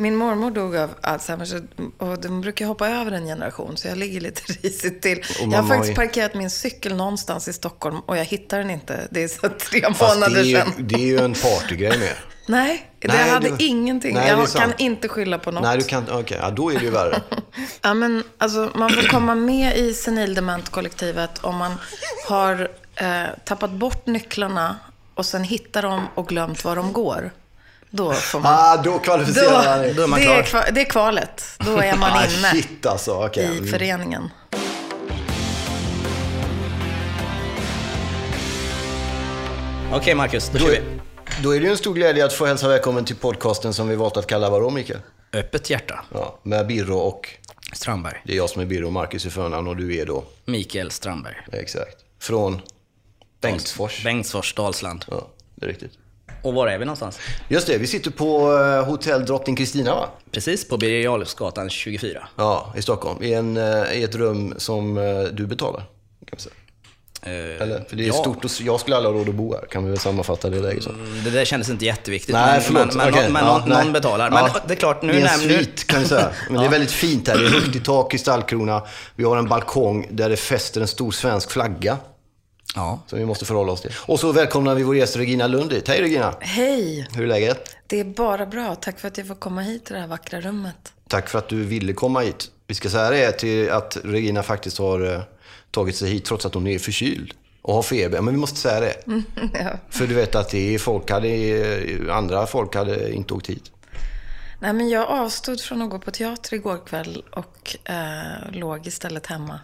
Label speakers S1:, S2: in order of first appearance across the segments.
S1: Min mormor dog av Alzheimer så- och de brukar hoppa över en generation så jag ligger lite risigt till. Jag har faktiskt parkerat min cykel någonstans i Stockholm och jag hittar den inte. Det är så tre
S2: Fast det
S1: månader
S2: är,
S1: sedan.
S2: det är ju en partygrej med.
S1: Nej, det
S2: Nej,
S1: hade
S2: det-
S1: ingenting.
S2: Nej,
S1: jag kan inte skylla på något.
S2: Nej, du kan Okej, ja, då är det ju värre.
S1: Ja, men alltså, man får komma med i senildement-kollektivet om man har eh, tappat bort nycklarna och sen hittar dem och glömt var de går. Då får man...
S2: Ah, då kvalificerar
S1: Då,
S2: dig.
S3: Då är man
S1: det,
S3: klar.
S1: är kva, det är kvalet. Då är man
S2: Ah,
S1: inne
S2: shit alltså. Okej.
S1: i föreningen.
S3: Okej Marcus, då
S2: Då
S3: kör vi.
S2: är, då är det ju en stor glädje att få hälsa välkommen till podcasten som vi valt att kalla vadå, Mikael?
S3: Öppet hjärta.
S2: Ja, med Birro och...
S3: Strandberg.
S2: Det är jag som är Birro, Marcus i förnamn och du är då...
S3: Mikael Strandberg.
S2: Exakt. Från Bengtsfors.
S3: Bengtsfors, Dalsland.
S2: Ja, det är riktigt.
S3: Och var är vi någonstans?
S2: Just det, vi sitter på eh, hotell Drottning Kristina va?
S3: Precis på Birger Jarlsgatan 24.
S2: Ja, i Stockholm. I, en, eh, i ett rum som eh, du betalar. Kan man säga. Eller? För det är
S3: ja.
S2: stort och jag skulle aldrig ha råd att bo här. Kan vi väl sammanfatta det läget så?
S3: Mm, Det där kändes inte jätteviktigt.
S2: Nej,
S3: men. Men,
S2: Okej,
S3: någon, men
S2: ja,
S3: någon, någon betalar. Men
S2: Ja.
S3: det är klart, nu
S2: Det är en
S3: nämner
S2: svit kan vi säga. Men det är väldigt fint här. Det är högt i tak, kristallkrona. Vi har en balkong där det fäster en stor svensk flagga.
S3: Ja.
S2: Som vi måste förhålla oss till. Och så välkomnar vi vår gäst Regina Lund hit. Hej Regina!
S1: Hej!
S2: Hur är läget?
S1: Det är bara bra. Tack för att jag får komma hit till det här vackra rummet.
S2: Tack för att du ville komma hit. Vi ska säga det till att Regina faktiskt har eh, tagit sig hit trots att hon är förkyld. Och har feber. Men vi måste säga det.
S1: Ja.
S2: För du vet att det är folk hade, eh, andra folk hade inte åkt hit.
S1: Nej, men jag avstod från att gå på teater igår kväll och eh, låg istället hemma.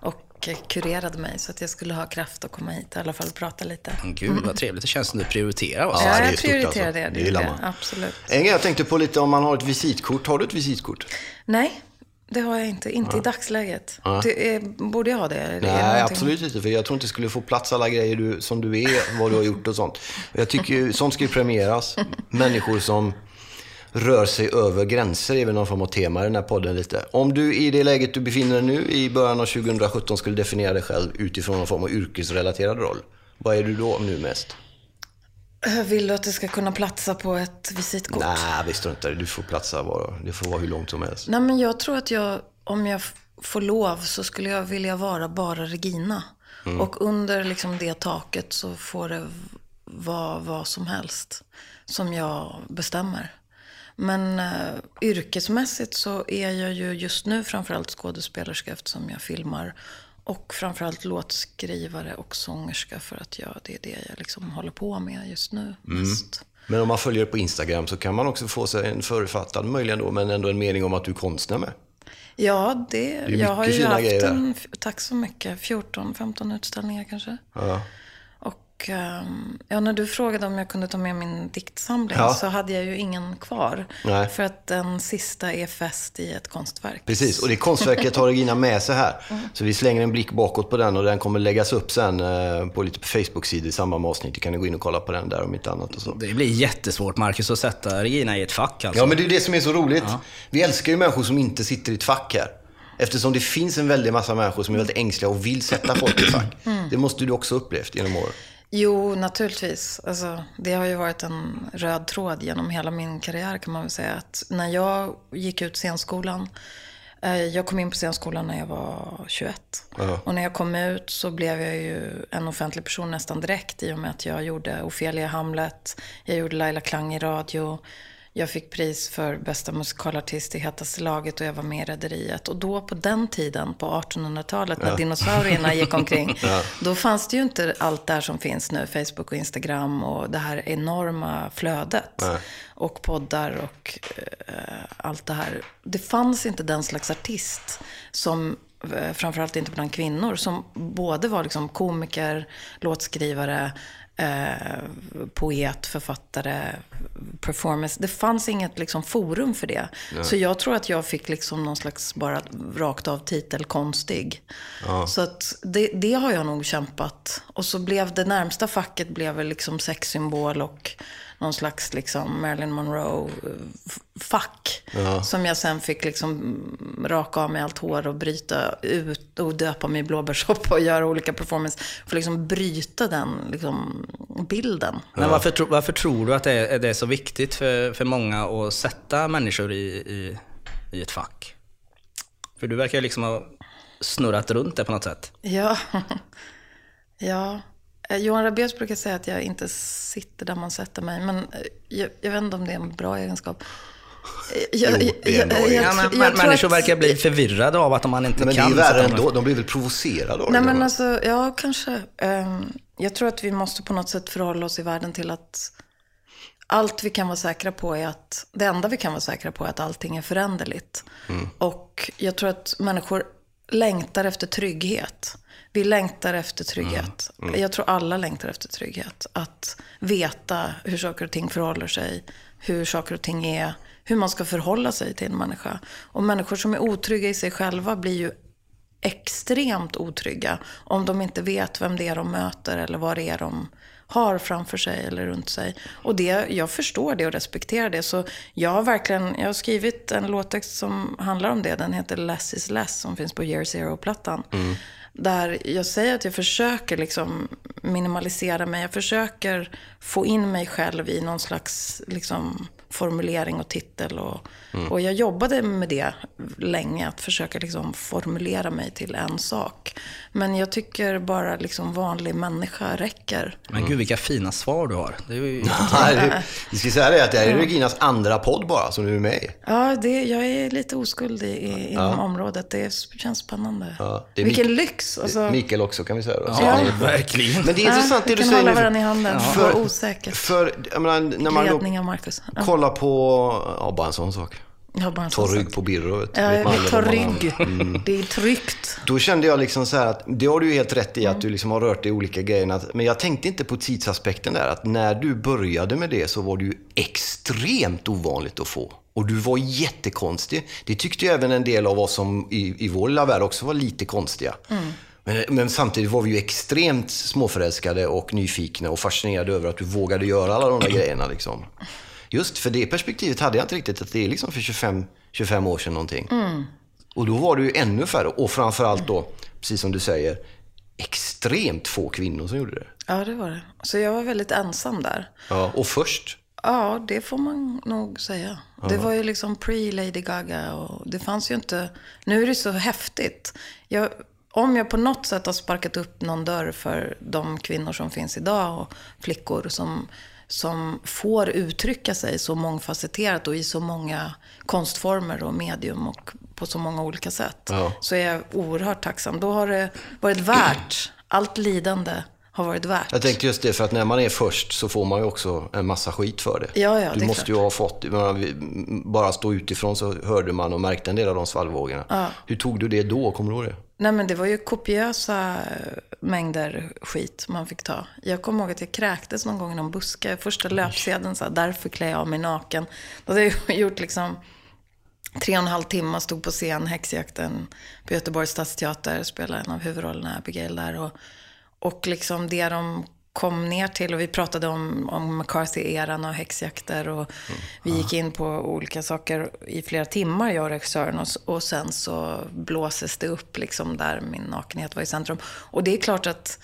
S1: Och eh, kurerade mig så att jag skulle ha kraft att komma hit i alla fall och prata lite.
S3: Gud vad trevligt. Det känns som du prioriterar oss.
S2: Ja,
S1: Ja,
S2: det är
S1: jag
S2: stort
S1: prioriterar
S2: alltså.
S1: det.
S2: Det gillar man.
S1: Absolut.
S2: En grej jag tänkte på lite om man har ett visitkort. Har du ett visitkort?
S1: Nej, det har jag inte. Inte i dagsläget.
S2: Ja.
S1: Är, borde jag ha det? Det
S2: Nej, absolut inte. För jag tror inte det skulle få plats alla grejer du, som du är, vad du har gjort och sånt. Jag tycker ju, sånt ska ju premieras. Människor som rör sig över gränser är väl någon form av tema i den här podden lite. Om du i det läget du befinner dig nu i början av 2017 skulle definiera dig själv utifrån någon form av yrkesrelaterad roll. Vad är du då nu mest?
S1: Vill du att det ska kunna platsa på ett visitkort?
S2: Nej, visst inte. Du får platsa bara. Det får vara hur långt som helst.
S1: Nej, men jag tror att jag, om jag får lov, så skulle jag vilja vara bara Regina.
S2: Mm.
S1: Och under liksom det taket så får det vara vad som helst som jag bestämmer. Men eh, yrkesmässigt så är jag ju just nu framförallt skådespelerska eftersom jag filmar. Och framförallt låtskrivare och sångerska för att jag, det är det jag liksom håller på med just nu
S2: Mm.
S1: mest.
S2: Men om man följer det på Instagram så kan man också få sig en författad, möjligen då, men ändå en mening om att du är konstnär med.
S1: Ja, det,
S2: är
S1: jag har ju haft en, tack så mycket, 14-15 utställningar kanske.
S2: Ja.
S1: Och ehm, ja, när du frågade om jag kunde ta med min diktsamling
S2: Ja.
S1: så hade jag ju ingen kvar.
S2: Nej.
S1: För att den sista är fäst i ett konstverk.
S2: Precis, och det konstverket har Regina med sig här. Så vi slänger en blick bakåt på den och den kommer läggas upp sen eh, på lite Facebook-sidor i samband med avsnittet. kan ni gå in och kolla på den där om inte annat och så.
S3: Det blir jättesvårt Marcus att sätta Regina i ett fack alltså.
S2: Ja, men det är det som är så roligt. Vi älskar ju människor som inte sitter i ett fack här. Eftersom det finns en väldig massa människor som är väldigt ängsliga och vill sätta folk i fack. Det måste du också upplevt genom åren.
S1: Jo, naturligtvis. Alltså, det har ju varit en röd tråd genom hela min karriär kan man väl säga. Att när jag gick ut scenskolan, eh, jag kom in på scenskolan när jag var 21.
S2: Ja.
S1: Och när jag kom ut så blev jag ju en offentlig person nästan direkt i och med att jag gjorde Ofelia Hamlet, jag gjorde Laila Klang i radio. Jag fick pris för bästa musikalartist i Hetaste laget och jag var med i Rederiet. Och då på den tiden, på 1800-talet, när dinosaurierna gick omkring. Då fanns det ju inte allt det här som finns nu, Facebook och Instagram och det här enorma flödet. Och poddar och eh, allt det här. Det fanns inte den slags artist som eh, framförallt inte bland kvinnor, som både var liksom komiker, låtskrivare, eh, poet, författare, performance. Det fanns inget liksom, forum för det. Så jag tror att jag fick liksom någon slags bara rakt av titel konstig. Så att det, det har jag nog kämpat. Och så blev det närmsta facket blev liksom sexsymbol och någon slags liksom Marilyn Monroe-fack. Som jag sen fick liksom raka av mig allt hår och bryta ut och döpa mig i blåbärssoppa och göra olika performance. För att liksom bryta den liksom bilden.
S3: Men varför, tro, varför tror du att det är, det är så viktigt för, för många att sätta människor i, i, i ett fack? För du verkar ju liksom ha snurrat runt det på något sätt.
S1: Ja. ja. Eh, Johan Rabaeus brukar säga att jag inte sitter där man sätter mig. Men eh, jag, jag vet inte om det är en bra egenskap. Eh, Jag,
S2: Jo, det är en bra
S3: Ja, men, men,
S1: tror
S3: människor
S1: att-
S3: verkar bli förvirrade av att man inte
S2: Men det är
S3: kan
S2: ju värre
S3: sätta dem i-
S2: ändå. De blir väl provocerade av
S1: Nej
S2: det?
S1: men alltså, ja kanske. Ehm, jag tror att vi måste på något sätt förhålla oss i världen till att allt vi kan vara säkra på är att, det enda vi kan vara säkra på är att allting är föränderligt. Och jag tror att människor längtar efter trygghet. Vi längtar efter trygghet. Jag tror alla längtar efter trygghet. Att veta hur saker och ting förhåller sig, hur saker och ting är, hur man ska förhålla sig till en människa. Och människor som är otrygga i sig själva blir ju extremt otrygga om de inte vet vem det är de möter eller vad det är de har framför sig eller runt sig. Och det, jag förstår det och respekterar det. Så jag har verkligen, jag har skrivit en låttext som handlar om det. Den heter Less is less som finns på Year Zero-plattan. Där jag säger att jag försöker liksom minimalisera mig. Jag försöker få in mig själv i någon slags liksom, formulering och titel. Och, och jag jobbade med det länge, att försöka liksom formulera mig till en sak. Men jag tycker bara liksom vanlig människa räcker.
S3: Men gud vilka fina svar du har. Det är ju...
S2: Vi ska säga det att det här är Reginas andra podd bara som du är med i.
S1: Ja, det, jag är lite oskuld i, i, inom området. Det känns spännande.
S2: Ja, det är
S1: Vilken
S2: Mik-
S1: lyx! Alltså,
S2: Mikael också kan vi säga då.
S3: Ja,
S2: är-
S3: verkligen.
S2: Men det är intressant
S1: vi
S2: det du
S1: kan
S2: säger
S1: hålla
S2: nu.
S1: varandra i handen.
S2: För-
S1: För, osäkert.
S2: För, jag menar, när man då
S1: Ledning. Ja,
S2: kollar på, ja bara en sån sak.
S1: Jag bara
S2: Ta rygg på Birro.
S1: Ja,
S2: man har.
S1: rygg. Det är tryggt.
S2: Då kände jag liksom så att, det har du ju helt rätt i att du liksom har rört dig i olika grejer. Men jag tänkte inte på tidsaspekten där. Att när du började med det så var det ju extremt ovanligt att få. Och du var jättekonstig. Det tyckte ju även en del av oss som i, i vår lilla värld också var lite konstiga. Men, men samtidigt var vi ju extremt småförälskade och nyfikna och fascinerade över att du vågade göra alla de där grejerna. Liksom. Just för det perspektivet hade jag inte riktigt, att det är liksom för 25, 25 år sedan någonting. Och då var det ju ännu färre. Och framförallt då, precis som du säger, extremt få kvinnor som gjorde det.
S1: Ja, det var det. Så jag var väldigt ensam där.
S2: Ja, och först.
S1: Ja, det får man nog säga. Det var ju liksom pre-Lady Gaga och det fanns ju inte... Nu är det så häftigt. Jag, om jag på något sätt har sparkat upp någon dörr för de kvinnor som finns idag och flickor som, som får uttrycka sig så mångfacetterat och i så många konstformer och medium och på så många olika sätt.
S2: Ja.
S1: Så är jag oerhört tacksam. Då har det varit värt, allt lidande har varit värt.
S2: Jag tänkte just det, för att när man är först så får man ju också en massa skit för det.
S1: Ja, ja,
S2: du
S1: det
S2: måste
S1: klart.
S2: ju ha fått, bara stå utifrån så hörde man och märkte en del av de svallvågorna. Hur tog du det då? Kommer du ihåg det?
S1: Nej men det var ju kopiösa mängder skit man fick ta. Jag kommer ihåg att jag kräktes någon gång i någon buske. Första löpsedeln så här, därför klär jag av mig naken. Då hade jag gjort liksom tre och en halv timme, stod på scen, Häxjakten på Göteborgs stadsteater, spelade en av huvudrollerna, Abigail där. Och, och liksom det de kom ner till, och vi pratade om, om McCarthy-eran och häxjakter och vi gick in på olika saker i flera timmar, jag och regissören. Och, och sen så blåses det upp liksom där min nakenhet var i centrum. Och det är klart att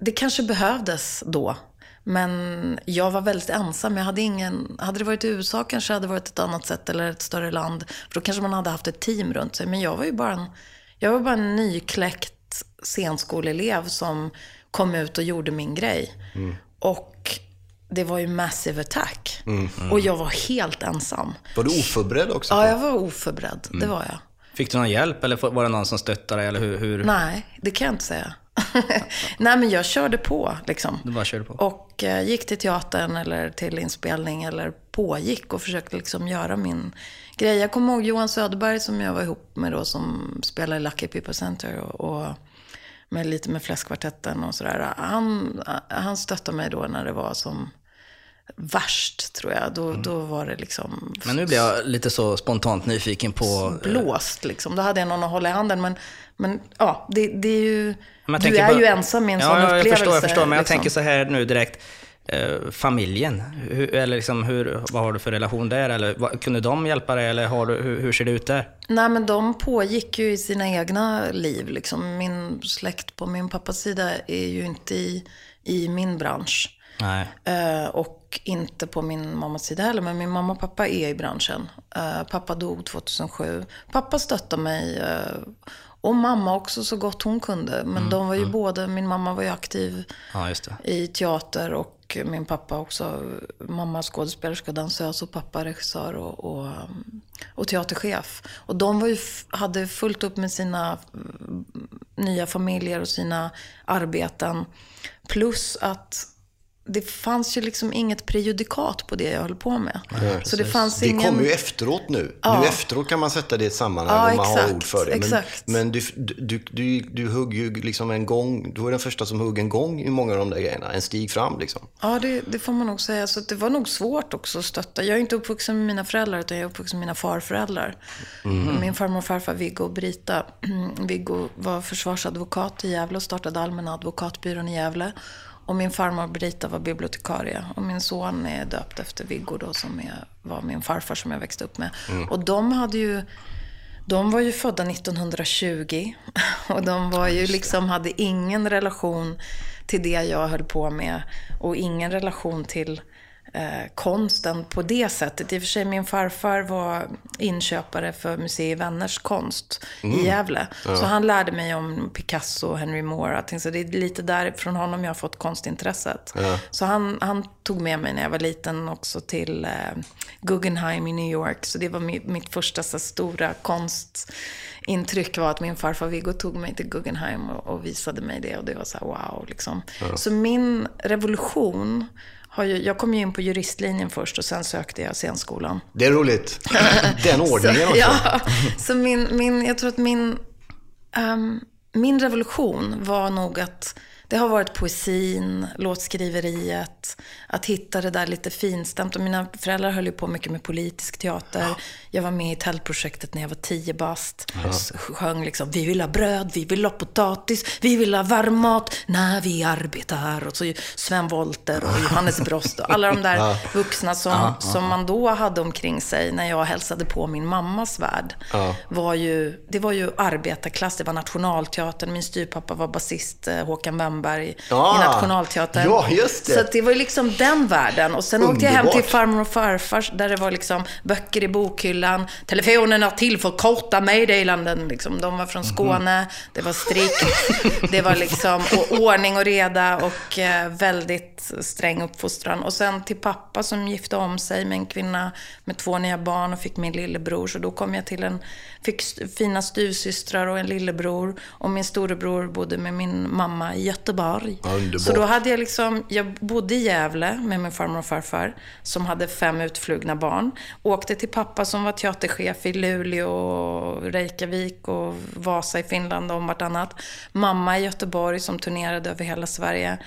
S1: det kanske behövdes då. Men jag var väldigt ensam. Jag hade ingen... Hade det varit i USA kanske hade det varit ett annat sätt eller ett större land. För då kanske man hade haft ett team runt sig. Men jag var ju bara en, jag var bara en nykläckt scenskoleelev som kom ut och gjorde min grej. Och det var ju massive attack. Och jag var helt ensam.
S2: Var du oförberedd också?
S1: Ja, jag var oförberedd. Det var jag.
S3: Fick du någon hjälp eller var det någon som stöttade dig? Eller hur, hur?
S1: Nej, det kan jag inte säga. Nej, men jag körde på liksom.
S3: Du bara körde på?
S1: Och eh, gick till teatern eller till inspelning eller pågick och försökte liksom göra min grej. Jag kommer ihåg Johan Söderberg som jag var ihop med då som spelar i Lucky People Center och, och med lite med Fläskkvartetten och sådär. Han, han stöttade mig då när det var som värst tror jag. Då, då var det liksom
S3: Men nu blir jag lite så spontant nyfiken på...
S1: blåst liksom. Då hade jag någon att hålla i handen. Men, men ja, det, det är ju...
S3: Jag
S1: du är
S3: på-
S1: ju ensam i en
S3: ja,
S1: sån
S3: ja,
S1: upplevelse.
S3: Jag förstår, jag förstår. Men jag
S1: liksom.
S3: tänker så här nu direkt. Eh, familjen, hur, eller liksom hur, vad har du för relation där? Eller vad, kunde de hjälpa dig? Eller har du, hur, hur ser det ut där?
S1: Nej, men de pågick ju i sina egna liv. Liksom. Min släkt på min pappas sida är ju inte i, i min bransch. Eh, och inte på min mammas sida heller, men min mamma och pappa är i branschen. Eh, pappa dog 2007. Pappa stöttade mig. eh, och mamma också så gott hon kunde. Men de var ju både, min mamma var ju aktiv
S3: Ja,
S1: i teater och min pappa också. Mamma skådespelerska, dansös och pappa regissör och, och, och teaterchef. Och de var ju, hade fullt upp med sina mm, nya familjer och sina arbeten. Plus att det fanns ju liksom inget prejudikat på det jag höll på med. så det fanns
S2: Det
S1: ingen...
S2: kommer ju efteråt nu. Nu efteråt kan man sätta det i ett sammanhang
S1: Ja,
S2: och man har
S1: exakt,
S2: ord för det. Men,
S1: exakt.
S2: men du, du, du, du hugg ju liksom en gång, du var den första som hugg en gång i många av de där grejerna. En stig fram liksom.
S1: Ja, det, det får man nog säga. Så det var nog svårt också att stötta. Jag är inte uppvuxen med mina föräldrar, utan jag är uppvuxen med mina farföräldrar. Min farmor och farfar Viggo och Brita. Viggo var försvarsadvokat i Gävle och startade Allmänna advokatbyrån i Gävle. Och min farmor Brita var bibliotekarie. Och min son är döpt efter Viggo då, som är, var min farfar som jag växte upp med. Och de hade ju... De var ju födda 1920 och de var ju liksom, hade ingen relation till det jag höll på med och ingen relation till eh, konsten på det sättet. I och för sig, min farfar var inköpare för Museet Vänners konst i Gävle. Så han lärde mig om Picasso och Henry Moore. och allting. Så det är lite därifrån honom jag har fått konstintresset. Så han, han tog med mig när jag var liten också till eh, Guggenheim i New York. Så det var mi, mitt första så, stora konstintryck var att min farfar Viggo tog mig till Guggenheim och, och visade mig det. Och det var så här, wow, liksom. Så min revolution ju, jag kom ju in på juristlinjen först och sen sökte jag scenskolan.
S2: Det är roligt. Den ordningen också.
S1: Ja, så min, min, jag tror att min, ehm, min revolution var nog att det har varit poesin, låtskriveriet, att hitta det där lite finstämt. Och mina föräldrar höll ju på mycket med politisk teater. Jag var med i tältprojektet när jag var tio bast. S- Sjöng liksom, vi vill ha bröd, vi vill ha potatis, vi vill ha varm mat när vi arbetar. Och så Sven Wollter och Johannes Brost och alla de där vuxna som, som man då hade omkring sig när jag hälsade på min mammas värld. Var ju, det var ju arbetarklass, det var Nationalteatern. Min styrpappa var basist, eh, Håkan Wennberg,
S2: Ah,
S1: i Nationalteatern.
S2: ja, just det.
S1: Så det var ju liksom den världen. Och sen åkte jag hem till
S2: Underbart.
S1: farmor och farfar där det var liksom böcker i bokhyllan. Telefonen är till för korta meddelanden. Liksom. De var från
S2: Mhm.
S1: Skåne. Det var strikt. Det var liksom och ordning och reda och eh, väldigt sträng uppfostran. Och sen till pappa som gifte om sig med en kvinna med två nya barn och fick min lillebror. Så då kom jag till en, fick fina styvsystrar och en lillebror. Och min storebror bodde med min mamma i Göteborg.
S2: Underbart.
S1: Så då hade jag liksom, jag bodde i Gävle med min farmor och farfar som hade fem utflugna barn. Åkte till pappa som var teaterchef i Luleå, och Reykjavik och Vasa i Finland och om vartannat. Mamma i Göteborg som turnerade över hela Sverige.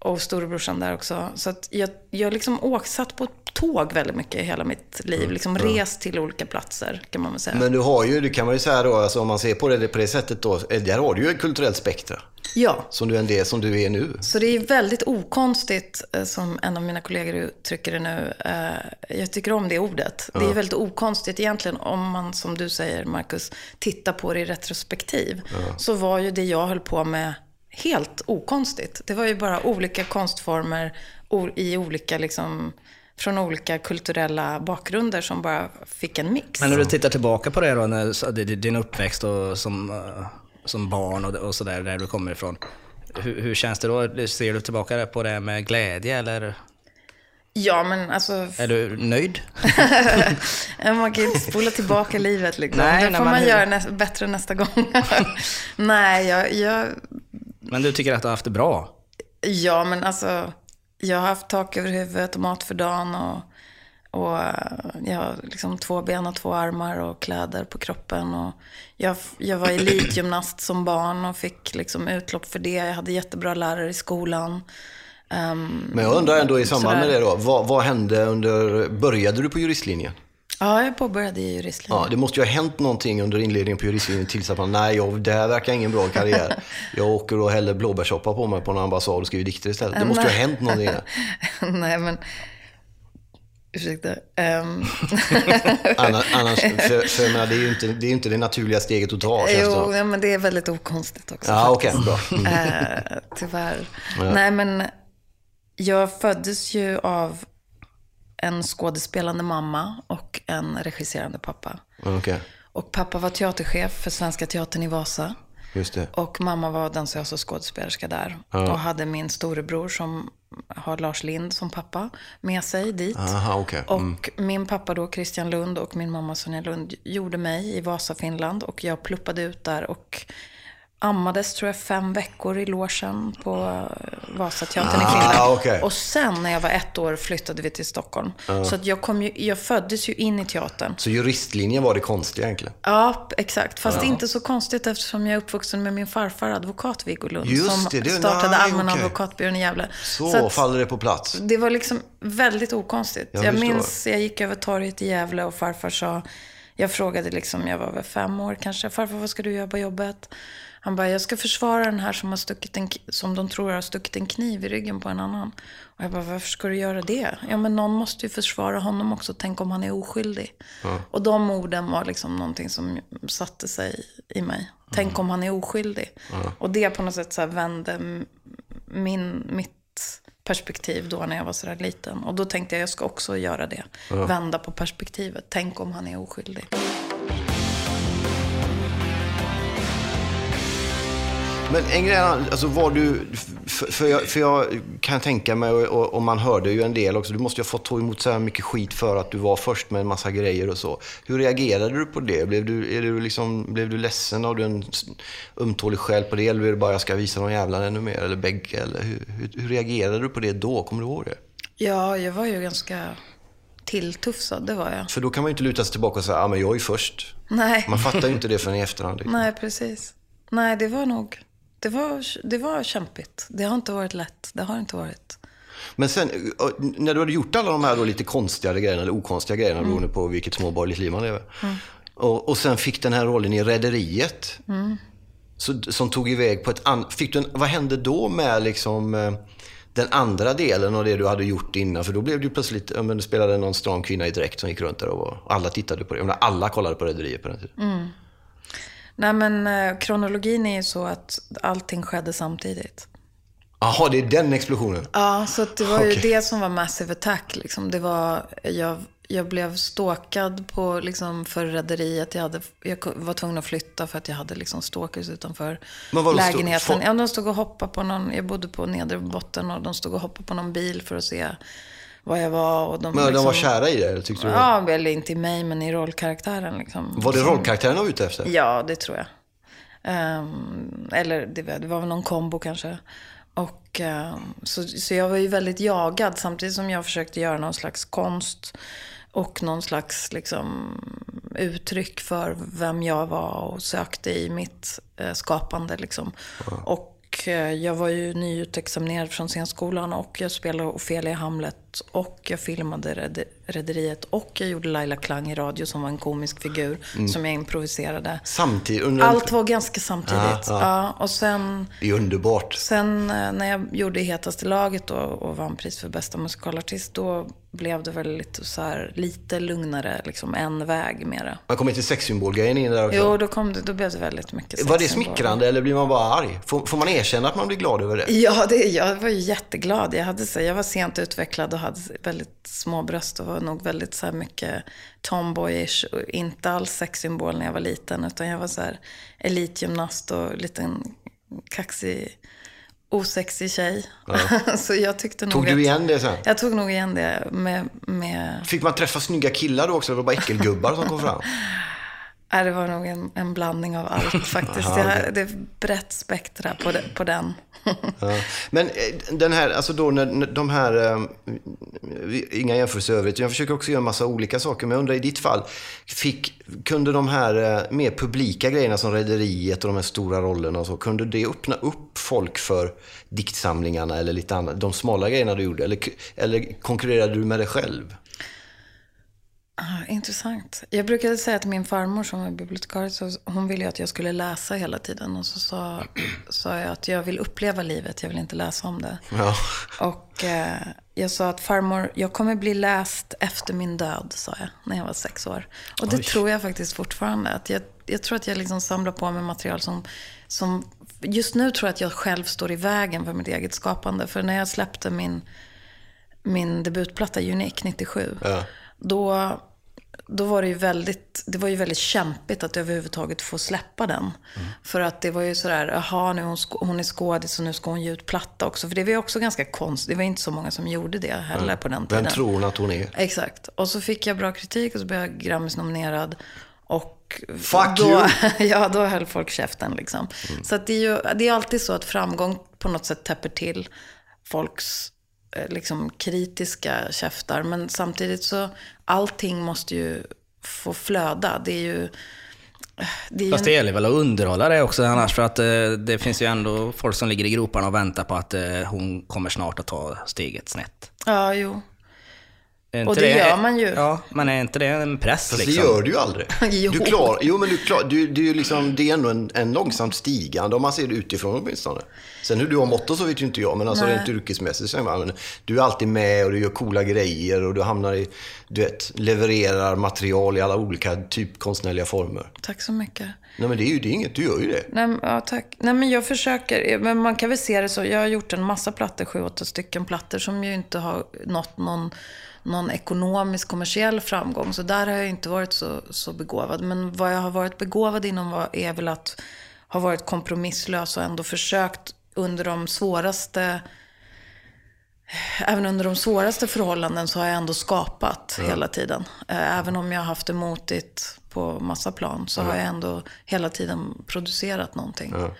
S1: Och storebrorsan där också. Så att jag, jag liksom åkt, satt på tåg väldigt mycket i hela mitt liv. Liksom rest till olika platser kan man väl säga.
S2: Men du har ju, det kan man ju säga då, alltså om man ser på det på det sättet då, eh, där har du ju ett kulturellt spektra.
S1: ja.
S2: Som du är en del som du är nu.
S1: Så det är väldigt okonstigt, eh, som en av mina kollegor uttrycker det nu. eh, Jag tycker om det ordet. Det är väldigt okonstigt egentligen om man, som du säger, Marcus, tittar på det i retrospektiv. Så var ju det jag höll på med helt okonstigt. Det var ju bara olika konstformer i olika, liksom, från olika kulturella bakgrunder som bara fick en mix.
S3: Men när du tittar tillbaka på det då, när, din uppväxt och som, eh, som barn och, och sådär, där du kommer ifrån. Hur, hur känns det då? Ser du tillbaka på det med glädje eller
S1: Ja, men alltså...
S3: är du nöjd?
S1: Man kan ju inte spola tillbaka livet liksom.
S3: Nej,
S1: det får man
S3: hur-
S1: göra nä- bättre nästa gång. nej, jag, jag,
S3: Men du tycker att du har haft det bra?
S1: ja men alltså. Jag har haft tak över huvudet och mat för dagen. Och, och eh, jag har liksom två ben och två armar och kläder på kroppen. Och jag, jag var elitgymnast som barn och fick liksom utlopp för det. Jag hade jättebra lärare i skolan. Ehm,
S2: Men jag undrar ändå i samband med det då, vad, vad hände under, började du på juristlinjen?
S1: Ja, jag påbörjade juristlinjen.
S2: Ja, det måste ju ha hänt någonting under inledningen på juristlinjen tills att man, nej, jag, det här verkar ingen bra karriär. Jag åker och häller blåbärssoppa på mig på en ambassad och skriver dikter istället. Det måste ju ha hänt någonting där.
S1: nej, men... Ursäkta. Ehm,
S2: Annars, annars för, för menar, det är ju inte det, är inte det naturliga steget att ta.
S1: Jo, ja, men det är väldigt okonstigt också.
S2: Ja, okej, bra. Mm.
S1: Eh, tyvärr. Nej, men Jag föddes ju av en skådespelande mamma och en regisserande pappa.
S2: Okej,
S1: Och pappa var teaterchef för Svenska Teatern i Vasa.
S2: just det.
S1: Och mamma var dansös och skådespelerska där. Och hade min storebror som har Lars Lind som pappa med sig dit.
S2: Aha, okej. Mm.
S1: Och min pappa då, Christian Lund och min mamma Sonja Lund gjorde mig i Vasa, Finland. Och jag pluppade ut där och ammades tror jag fem veckor i logen på eh, Vasateatern i Finland.
S2: Ah, okej.
S1: Och sen när jag var ett år flyttade vi till Stockholm. Så att jag, kom ju, jag föddes ju in i teatern.
S2: Så juristlinjen var det konstiga egentligen?
S1: Ja, exakt. Fast inte så konstigt eftersom jag är uppvuxen med min farfar, advokat Viggo Lund.
S2: Just
S1: som
S2: det, det är-
S1: startade
S2: nej,
S1: Allmänna
S2: okej.
S1: advokatbyrån i Gävle.
S2: Så,
S1: att
S2: faller det på plats.
S1: det var liksom väldigt okonstigt.
S2: Jag
S1: Jag, minns, jag gick över torget i Gävle och farfar sa, jag frågade liksom, jag var väl fem år kanske, farfar vad ska du göra på jobbet? Han bara, jag ska försvara den här som, har stuckit en, som de tror har stuckit en kniv i ryggen på en annan. Och jag bara, varför ska du göra det? Ja, men någon måste ju försvara honom också. Tänk om han är oskyldig. Och de orden var liksom någonting som satte sig i mig. Tänk om han är oskyldig. Och det på något sätt så vände min, mitt perspektiv då när jag var sådär liten. Och då tänkte jag, jag ska också göra det. Vända på perspektivet. Tänk om han är oskyldig.
S2: Men en grej, alltså var du, för, jag, för jag kan tänka mig, och, och, man hörde ju en del också, du måste ju ha fått ta emot så här mycket skit för att du var först med en massa grejer och så. Hur reagerade du på det? Blev du, är du, liksom, blev du ledsen? Har du en ömtålig själ på det? Eller blev det bara jag ska visa de jävlarna ännu mer? Eller bägge? Eller hur, hur, hur reagerade du på det då? Kommer du ihåg det?
S1: Ja, jag var ju ganska tilltufsad, det var jag.
S2: För då kan man ju inte luta sig tillbaka och säga, ja men jag är först.
S1: Nej,
S2: Man fattar ju inte det förrän i efterhand. Liksom.
S1: nej precis. Nej, det var nog, det var, det var kämpigt. Det har inte varit lätt. Det har inte varit.
S2: Men sen, när du hade gjort alla de här lite konstigare grejerna, eller okonstiga grejerna, beroende på vilket småborgerligt liv man lever. Och, och sen fick den här rollen i Rederiet. Så, som tog iväg på ett annat... Du vad hände då med liksom, den andra delen av det du hade gjort innan? För då blev ju plötsligt, ja, men du spelade någon stram kvinna i dräkt som gick runt där och var, och alla tittade på det. Jag menar, alla kollade på Rederiet på den tiden.
S1: Nej, men eh, kronologin är ju så att allting skedde samtidigt.
S2: Jaha, det är den explosionen.
S1: Ja, så det var ju det som var Massive Attack. Liksom. Det var, jag, jag blev stalkad på, liksom, för rederiet. Jag, hade, jag var tvungen att flytta för att jag hade liksom, stalkers utanför lägenheten.
S2: få-
S1: Ja, de stod och hoppade på någon, jag bodde på nedre botten och de stod och hoppade på någon bil för att se vad jag var. Och de,
S2: Men de var
S1: liksom-
S2: kära i eller tyckte du?
S1: Ja, eller inte i mig, men i rollkaraktären. Liksom.
S2: Var det rollkaraktären du var ute efter?
S1: Ja, det tror jag. Ehm, eller det, var- det var väl någon kombo kanske. Och, ehm, så, så jag var ju väldigt jagad samtidigt som jag försökte göra någon slags konst. Och någon slags liksom, uttryck för vem jag var och sökte i mitt eh, skapande. Liksom. Och Eh, jag var ju nyutexaminerad från scenskolan och jag spelade Ofelia Hamlet. Och jag filmade Rederiet och jag gjorde Laila Klang i radio som var en komisk figur som jag improviserade.
S2: Samtidigt? Under
S1: Allt var ganska samtidigt.
S2: Ja,
S1: Ja,
S2: ja.
S1: och sen,
S2: Det är underbart.
S1: sen eh, när jag gjorde Hetaste laget och, och vann pris för bästa musikalartist, då blev det väl lite så här, lite lugnare, liksom en väg mera.
S2: Man kommer till sexsymbolgrejen in där också.
S1: Jo, då, kom det, då blev det väldigt mycket
S2: Var det smickrande eller blir man bara arg? Får, får man erkänna att man blir glad över det?
S1: Ja, det, jag var ju jätteglad. Jag, hade, jag var sent utvecklad och hade väldigt små bröst och var nog väldigt så mycket tomboyish. Och inte alls sexsymbol när jag var liten, utan jag var så här elitgymnast och liten kaxig, osexig tjej. så jag tyckte nog
S2: Tog du igen det sen?
S1: Jag tog nog igen det med... med
S2: Fick man träffa snygga killar då också? Eller var det bara äckelgubbar som kom fram?
S1: nej, det var nog en, en blandning av allt faktiskt.
S2: Aha, okej.
S1: jag, det är brett spektra på, det, på den.
S2: Ja. Men eh, den här, alltså då när, de här, eh, inga jämförelser i övrigt, jag försöker också göra en massa olika saker, men jag undrar i ditt fall, fick, kunde de här eh, mer publika grejerna som Rederiet och de här stora rollerna och så, kunde det öppna upp folk för diktsamlingarna eller lite annat, de smala grejerna du gjorde? Eller, eller konkurrerade du med dig själv?
S1: Ah, intressant. Jag brukade säga till min farmor som var bibliotekarie, så hon ville ju att jag skulle läsa hela tiden. Och så sa, sa jag att jag vill uppleva livet, jag vill inte läsa om det.
S2: Ja.
S1: Och eh, jag sa att farmor, jag kommer bli läst efter min död, sa jag, när jag var sex år. Och det
S2: Oj.
S1: tror jag faktiskt fortfarande. Att jag, jag tror att jag liksom samlar på mig material som, som... Just nu tror jag att jag själv står i vägen för mitt eget skapande. För när jag släppte min min debutplatta Unique 97.
S2: Ja.
S1: Då, då var det ju väldigt, det var ju väldigt kämpigt att överhuvudtaget få släppa den. För att det var ju sådär, jaha nu hon, hon är skådis och nu ska hon ge ut platta också. För det var ju också ganska konstigt, det var inte så många som gjorde det heller på den tiden.
S2: Vem tror hon att hon är?
S1: Exakt. Och så fick jag bra kritik och så blev jag Grammis-nominerad. Och
S2: Fuck
S1: då,
S2: you!
S1: ja, då höll folk käften liksom. Så att det, är ju, det är alltid så att framgång på något sätt täpper till folks liksom, kritiska käftar. Men samtidigt så, allting måste ju få flöda. Det är ju... Det är
S3: Fast det gäller väl att underhålla det också annars, för att eh, det finns ju ändå folk som ligger i groparna och väntar på att eh, hon kommer snart att ta steget snett.
S1: Ja, jo. Och det gör man ju.
S3: Ja, men är inte det en press
S2: Fast
S3: liksom?
S2: det gör du ju aldrig.
S1: Jo.
S2: Du klar, jo, men du klar, du, du, liksom, det är ändå en, en långsamt stigande, om man ser det utifrån åtminstone. Sen hur du har mått så vet ju inte jag, men alltså
S1: Nej.
S2: rent yrkesmässigt så är man, du är alltid med och du gör coola grejer och du hamnar i, du vet, levererar material i alla olika typ konstnärliga former.
S1: Tack så mycket.
S2: Nej men det är ju det är inget, du gör ju det.
S1: Nej, men- ja, tack. Nej, men jag försöker. Men man kan väl se det så. Jag har gjort en massa plattor, sju, åtta stycken plattor som ju inte har nått någon, någon ekonomisk, kommersiell framgång. Så där har jag inte varit så, så begåvad. Men vad jag har varit begåvad inom var, är väl att ha varit kompromisslös och ändå försökt under de svåraste Även under de svåraste förhållanden så har jag ändå skapat hela tiden. Eh, Även om jag har haft det motigt på massa plan så har jag ändå hela tiden producerat någonting.
S2: Ja.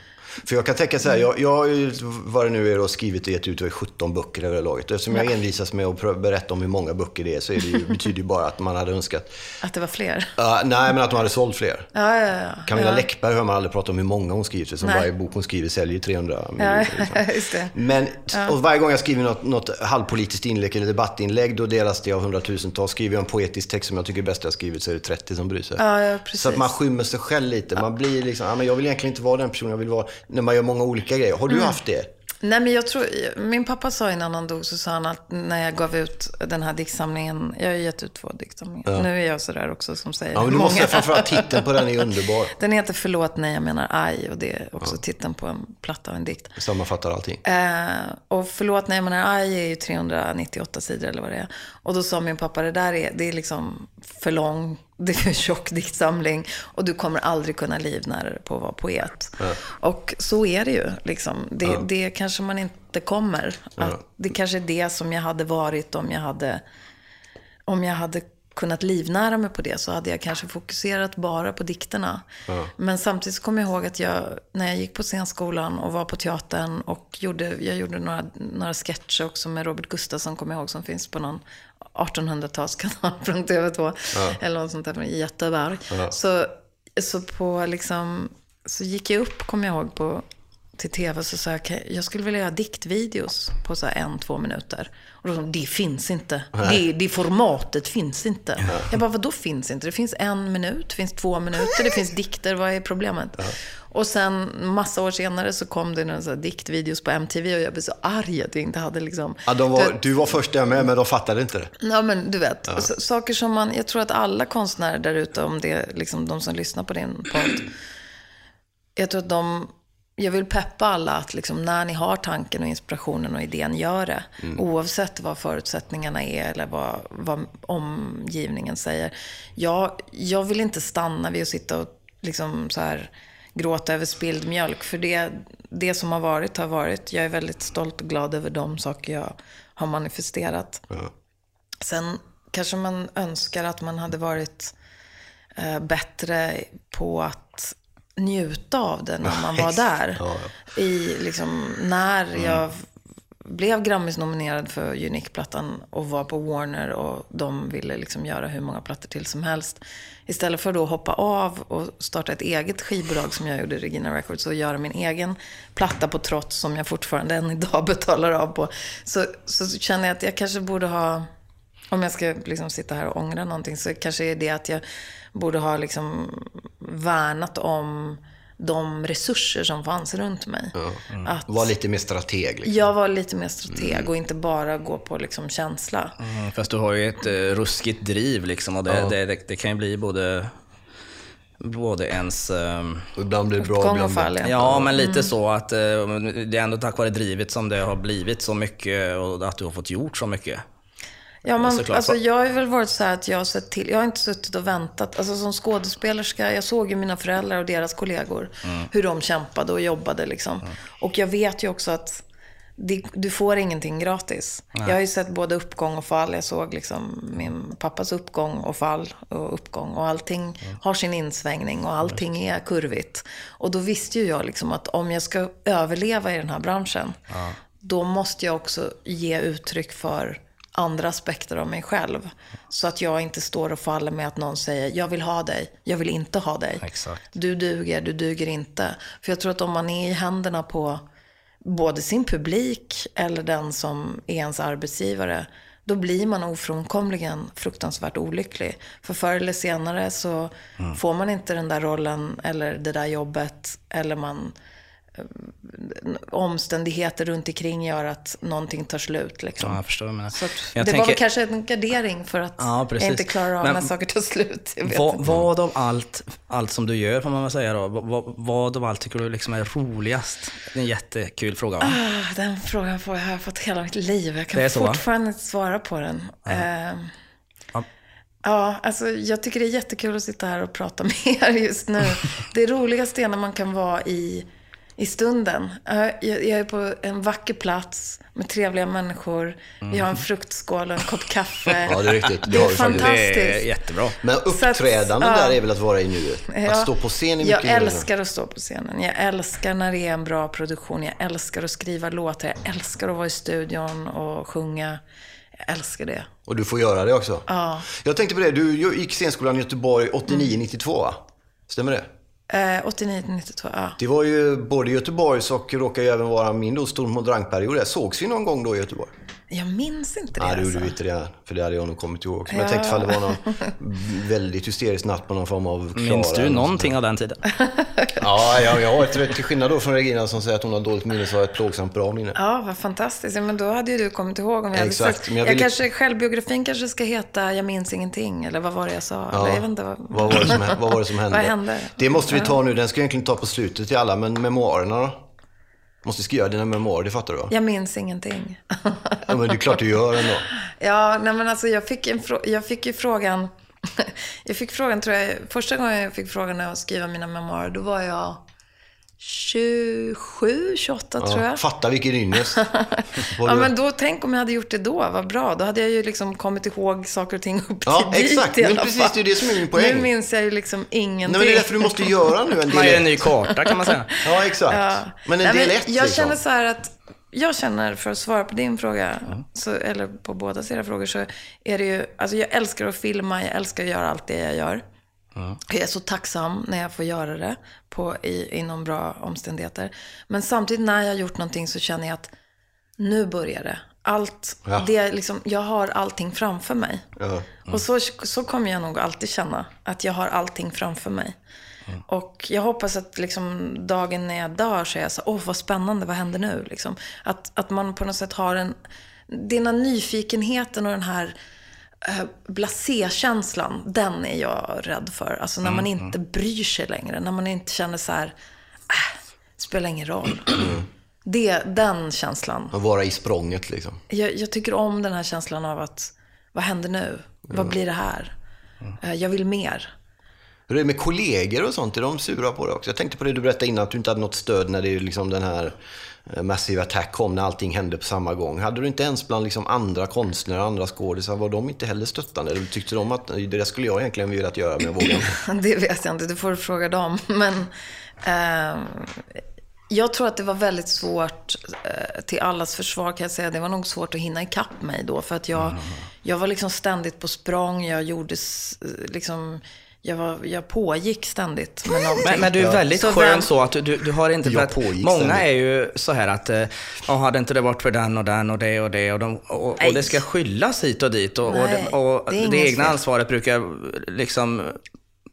S2: För jag kan tänka så här, jag, jag har ju, vad det nu är, då, skrivit och gett ut 17 böcker över laget. Eftersom jag envisas med att berätta om hur många böcker det är så är det ju, betyder ju bara att man hade önskat,
S1: Att det var fler.
S2: Ja, nej men att man hade sålt fler.
S1: Ja, ja, ja.
S2: Camilla
S1: ja.
S2: Läckberg hör man aldrig prata om hur många hon skriver, som varje bok hon skriver säljer 300
S1: Ja,
S2: miljoner. Liksom.
S1: just det.
S2: Men och varje gång jag skriver något, något halvpolitiskt inlägg eller debattinlägg, då delas det av hundratusentals. Skriver jag en poetisk text som jag tycker är bäst jag skrivit så är det 30 som bryr sig.
S1: Ja, ja, precis.
S2: Så att man skymmer sig själv lite. Man blir liksom, ja, men jag vill egentligen inte vara den personen jag vill vara. När man gör många olika grejer. Har du
S1: Mm.
S2: haft det?
S1: Nej, men jag tror, min pappa sa innan han dog, så sa han att när jag gav ut den här diktsamlingen, jag har ju gett ut två diktsamlingar. Nu är jag sådär också som säger
S2: Ja, men du
S1: hur
S2: måste
S1: många.
S2: framförallt titeln på den är underbar.
S1: Den heter Förlåt, nej, jag menar aj. Och det är också titeln på en platta och en dikt.
S2: Sammanfattar allting.
S1: Eh, och förlåt, nej, jag menar aj är ju 398 sidor eller vad det är. Och då sa min pappa, det där är, det är liksom för lång, det är för tjock diktsamling. Och du kommer aldrig kunna livnära dig på att vara poet. Och så är det ju. Liksom. Det, det kanske man inte kommer. Att det kanske är det som jag hade varit om jag hade, om jag hade kunnat livnära mig på det så hade jag kanske fokuserat bara på dikterna. Men samtidigt kommer jag ihåg att jag, när jag gick på scenskolan och var på teatern och gjorde, jag gjorde några, några sketcher också med Robert Gustafsson, kommer jag ihåg, som finns på någon 1800-talskanal från TV2. Eller något sånt där från Göteborg. Så, så på liksom, så gick jag upp, kommer jag ihåg, på till tv så sa jag, "Okej, jag skulle vilja göra diktvideos på så en, två minuter. Och då sa de, det finns inte. Det, det formatet finns inte. Jag bara, vad då finns inte? Det finns en minut, det finns två minuter, det finns dikter, vad är problemet? Och sen massa år senare så kom det några diktvideos på MTV och jag blev så arg att jag inte hade liksom...
S2: Ja,
S1: Du
S2: var,
S1: vet,
S2: du var först där med, men de fattade inte det.
S1: Ja, men du vet. s- Saker som man, jag tror att alla konstnärer där ute, om det är liksom de som lyssnar på din podd. Jag tror att de, jag vill peppa alla att liksom när ni har tanken och inspirationen och idén, gör det. Oavsett vad förutsättningarna är eller vad, vad omgivningen säger. Jag, jag vill inte stanna vid att sitta och liksom så här gråta över spilld mjölk. För det, det som har varit har varit. Jag är väldigt stolt och glad över de saker jag har manifesterat. Sen kanske man önskar att man hade varit eh, bättre på att njuta av det när man var där.
S2: Ja,
S1: I, liksom, när jag blev Grammis-nominerad för Unique-plattan och var på Warner och de ville liksom göra hur många plattor till som helst. Istället för då att hoppa av och starta ett eget skivbolag som jag gjorde, Regina Records, och göra min egen platta på trots som jag fortfarande än idag betalar av på. Så, så känner jag att jag kanske borde ha, om jag ska liksom sitta här och ångra någonting, så kanske är det att jag borde ha liksom värnat om de resurser som fanns runt mig. Att
S2: Var lite mer strateg. Liksom.
S1: jag var lite mer strateg och inte bara gå på liksom känsla.
S3: Mm, fast du har ju ett uh, ruskigt driv liksom och det, det, det, det kan ju bli både både ens...
S2: Och ibland blir det bra, ibland
S1: fall, ja.
S3: Ja, men lite så att eh, det är ändå tack vare drivet som det har blivit så mycket och att du har fått gjort så mycket.
S1: Ja, man,
S3: Såklart.
S1: alltså, jag har väl varit så här att jag har sett till. Jag har inte suttit och väntat. Alltså som skådespelerska, jag såg ju mina föräldrar och deras kollegor. Hur de kämpade och jobbade liksom. Och jag vet ju också att det, du får ingenting gratis. Jag har ju sett både uppgång och fall. Jag såg liksom min pappas uppgång och fall och uppgång. Och allting har sin insvängning och allting är kurvigt. Och då visste ju jag liksom att om jag ska överleva i den här branschen, då måste jag också ge uttryck för andra aspekter av mig själv. Så att jag inte står och faller med att någon säger, jag vill ha dig, jag vill inte ha dig.
S3: Exakt.
S1: Du duger, du duger inte. För jag tror att om man är i händerna på både sin publik eller den som är ens arbetsgivare, då blir man ofrånkomligen fruktansvärt olycklig. För förr eller senare så får man inte den där rollen eller det där jobbet, eller man omständigheter runt omkring gör att någonting tar slut. Liksom.
S3: Ja, jag förstår menar.
S1: Så
S3: Jag
S1: det var
S3: tänker-
S1: väl kanske en gardering för att
S3: Ja,
S1: jag inte klarar av
S3: Men
S1: när saker tar slut.
S3: Vad, vad av allt, allt som du gör, får man väl säga då, vad, vad av allt tycker du liksom är roligast? Det är en jättekul fråga. Va?
S1: Ah, Den frågan får jag, har jag fått hela mitt liv. Jag kan
S3: så, va?
S1: fortfarande inte svara på den. Ja.
S3: Ja.
S1: ja, alltså jag tycker det är jättekul att sitta här och prata med er just nu. Det roligaste är när man kan vara i, i stunden. Ja, Jag, är på en vacker plats med trevliga människor. Vi har en fruktskål och en kopp kaffe.
S2: Ja, det är riktigt. Det
S1: Det är fantastiskt.
S3: Det är jättebra.
S2: Men
S1: att,
S2: uppträdande
S1: ja.
S2: där är väl att vara i nuet?
S1: Ja.
S2: Att stå på scen är mycket
S1: Jag älskar att stå på scenen. Jag älskar när det är en bra produktion. Jag älskar att skriva låtar. Jag älskar att vara i studion och sjunga. Jag älskar det.
S2: Och du får göra det också.
S1: Ja.
S2: Jag tänkte på det, du gick scenskolan i Göteborg 89-92 va? Stämmer det?
S1: Eh, 89 till 92, ja.
S2: Det var ju både Göteborgs och råkar ju även vara min då stormodrangperiod. där. Sågs vi någon gång då i Göteborg?
S1: Jag minns inte det
S2: Nej, det gjorde
S1: alltså.
S2: vi inte det. För det hade jag nog kommit ihåg. Men jag
S1: Ja.
S2: tänkte ifall det var någon väldigt hysterisk natt på någon form av Klara.
S3: Minns du någonting av den tiden?
S2: Ja, ja, jag har ett, till skillnad då från Regina som säger att hon har dåligt minne så har jag ett plågsamt bra minne.
S1: Ja, vad fantastiskt. Ja, men då hade ju du kommit ihåg om jag hade
S2: Exakt,
S1: sagt.
S2: men jag
S1: Jag
S2: vill-
S1: kanske, självbiografin kanske ska heta Jag minns ingenting. Eller vad var det jag sa? Eller, jag vet inte vad...
S2: Vad var det som, vad var det som hände?
S1: Vad hände?
S2: Det måste vi ta nu. Den ska jag egentligen ta på slutet till alla. Men memoarerna då? Måste skriva dina memoarer, det fattar du va?
S1: Jag minns ingenting.
S2: Ja, men det är klart du gör ändå.
S1: Ja, nej men alltså jag fick, en jag fick ju frågan, jag fick frågan tror jag, första gången jag fick frågan jag skriva mina memoarer, då var jag 27, 28 tror jag.
S2: Fatta vilken ynnest.
S1: Ja, men då, tänk om jag hade gjort det då, vad bra. Då hade jag ju liksom kommit ihåg saker och ting upp till
S2: Ja,
S1: dit
S2: exakt.
S1: i
S2: Men
S1: alla
S2: precis,
S1: fall.
S2: det är det som är min poäng.
S1: Nu minns jag ju liksom ingenting.
S2: Nej, men det är därför du måste göra nu en
S3: Man gör en
S2: del.
S3: ny karta kan man säga.
S2: Ja, exakt.
S1: Ja.
S2: Men en
S1: Nej,
S2: del
S1: men
S2: ett
S1: Jag
S2: liksom.
S1: känner så här att, jag känner, för att svara på din fråga, så, eller på båda era frågor, så är det ju, alltså jag älskar att filma, jag älskar att göra allt det jag gör. Jag är så tacksam när jag får göra det på, i, inom bra omständigheter. Men samtidigt när jag har gjort någonting så känner jag att nu börjar det. Allt,
S2: Ja.
S1: det liksom, jag har allting framför mig.
S2: Ja.
S1: Och så, så kommer jag nog alltid känna, att jag har allting framför mig. Och jag hoppas att liksom, dagen när jag dör så är jag så åh vad spännande, vad händer nu? Liksom. Att, att man på något sätt har en, den här nyfikenheten och den här blasé-känslan, den är jag rädd för. Alltså när man inte bryr sig längre, när man inte känner så här, äh, spelar ingen roll. Det, den känslan.
S2: Att vara i språnget liksom.
S1: Jag, jag tycker om den här känslan av att, vad händer nu? Vad blir det här? Eh, Jag vill mer.
S2: Hur är det med kollegor och sånt? Är de sura på det också? Jag tänkte på det du berättade innan, att du inte hade något stöd när det är liksom den här eh, Massive Attack kom, när allting hände på samma gång. Hade du inte ens bland liksom andra konstnärer, andra skådisar, var de inte heller stöttande? Eller tyckte de att det där skulle jag egentligen velat göra, men jag inte?
S1: Det vet jag inte, du får fråga dem. Men ehm, jag tror att det var väldigt svårt, eh, till allas försvar kan jag säga, det var nog svårt att hinna ikapp mig då. För att jag, jag var liksom ständigt på språng, jag gjorde liksom, jag, var, jag pågick ständigt med någonting.
S3: Men, men du är väldigt
S1: Så
S3: skön
S1: vem-
S3: så att du, du, har inte... För
S2: Jag
S3: att
S2: pågick
S3: många
S2: ständigt.
S3: är ju så här att, eh, ja, hade inte det varit för den och den och det och det och, de, och, och det ska skyllas hit och dit och, och,
S1: Nej,
S3: det, och
S1: det
S3: det, egna
S1: fel.
S3: ansvaret brukar liksom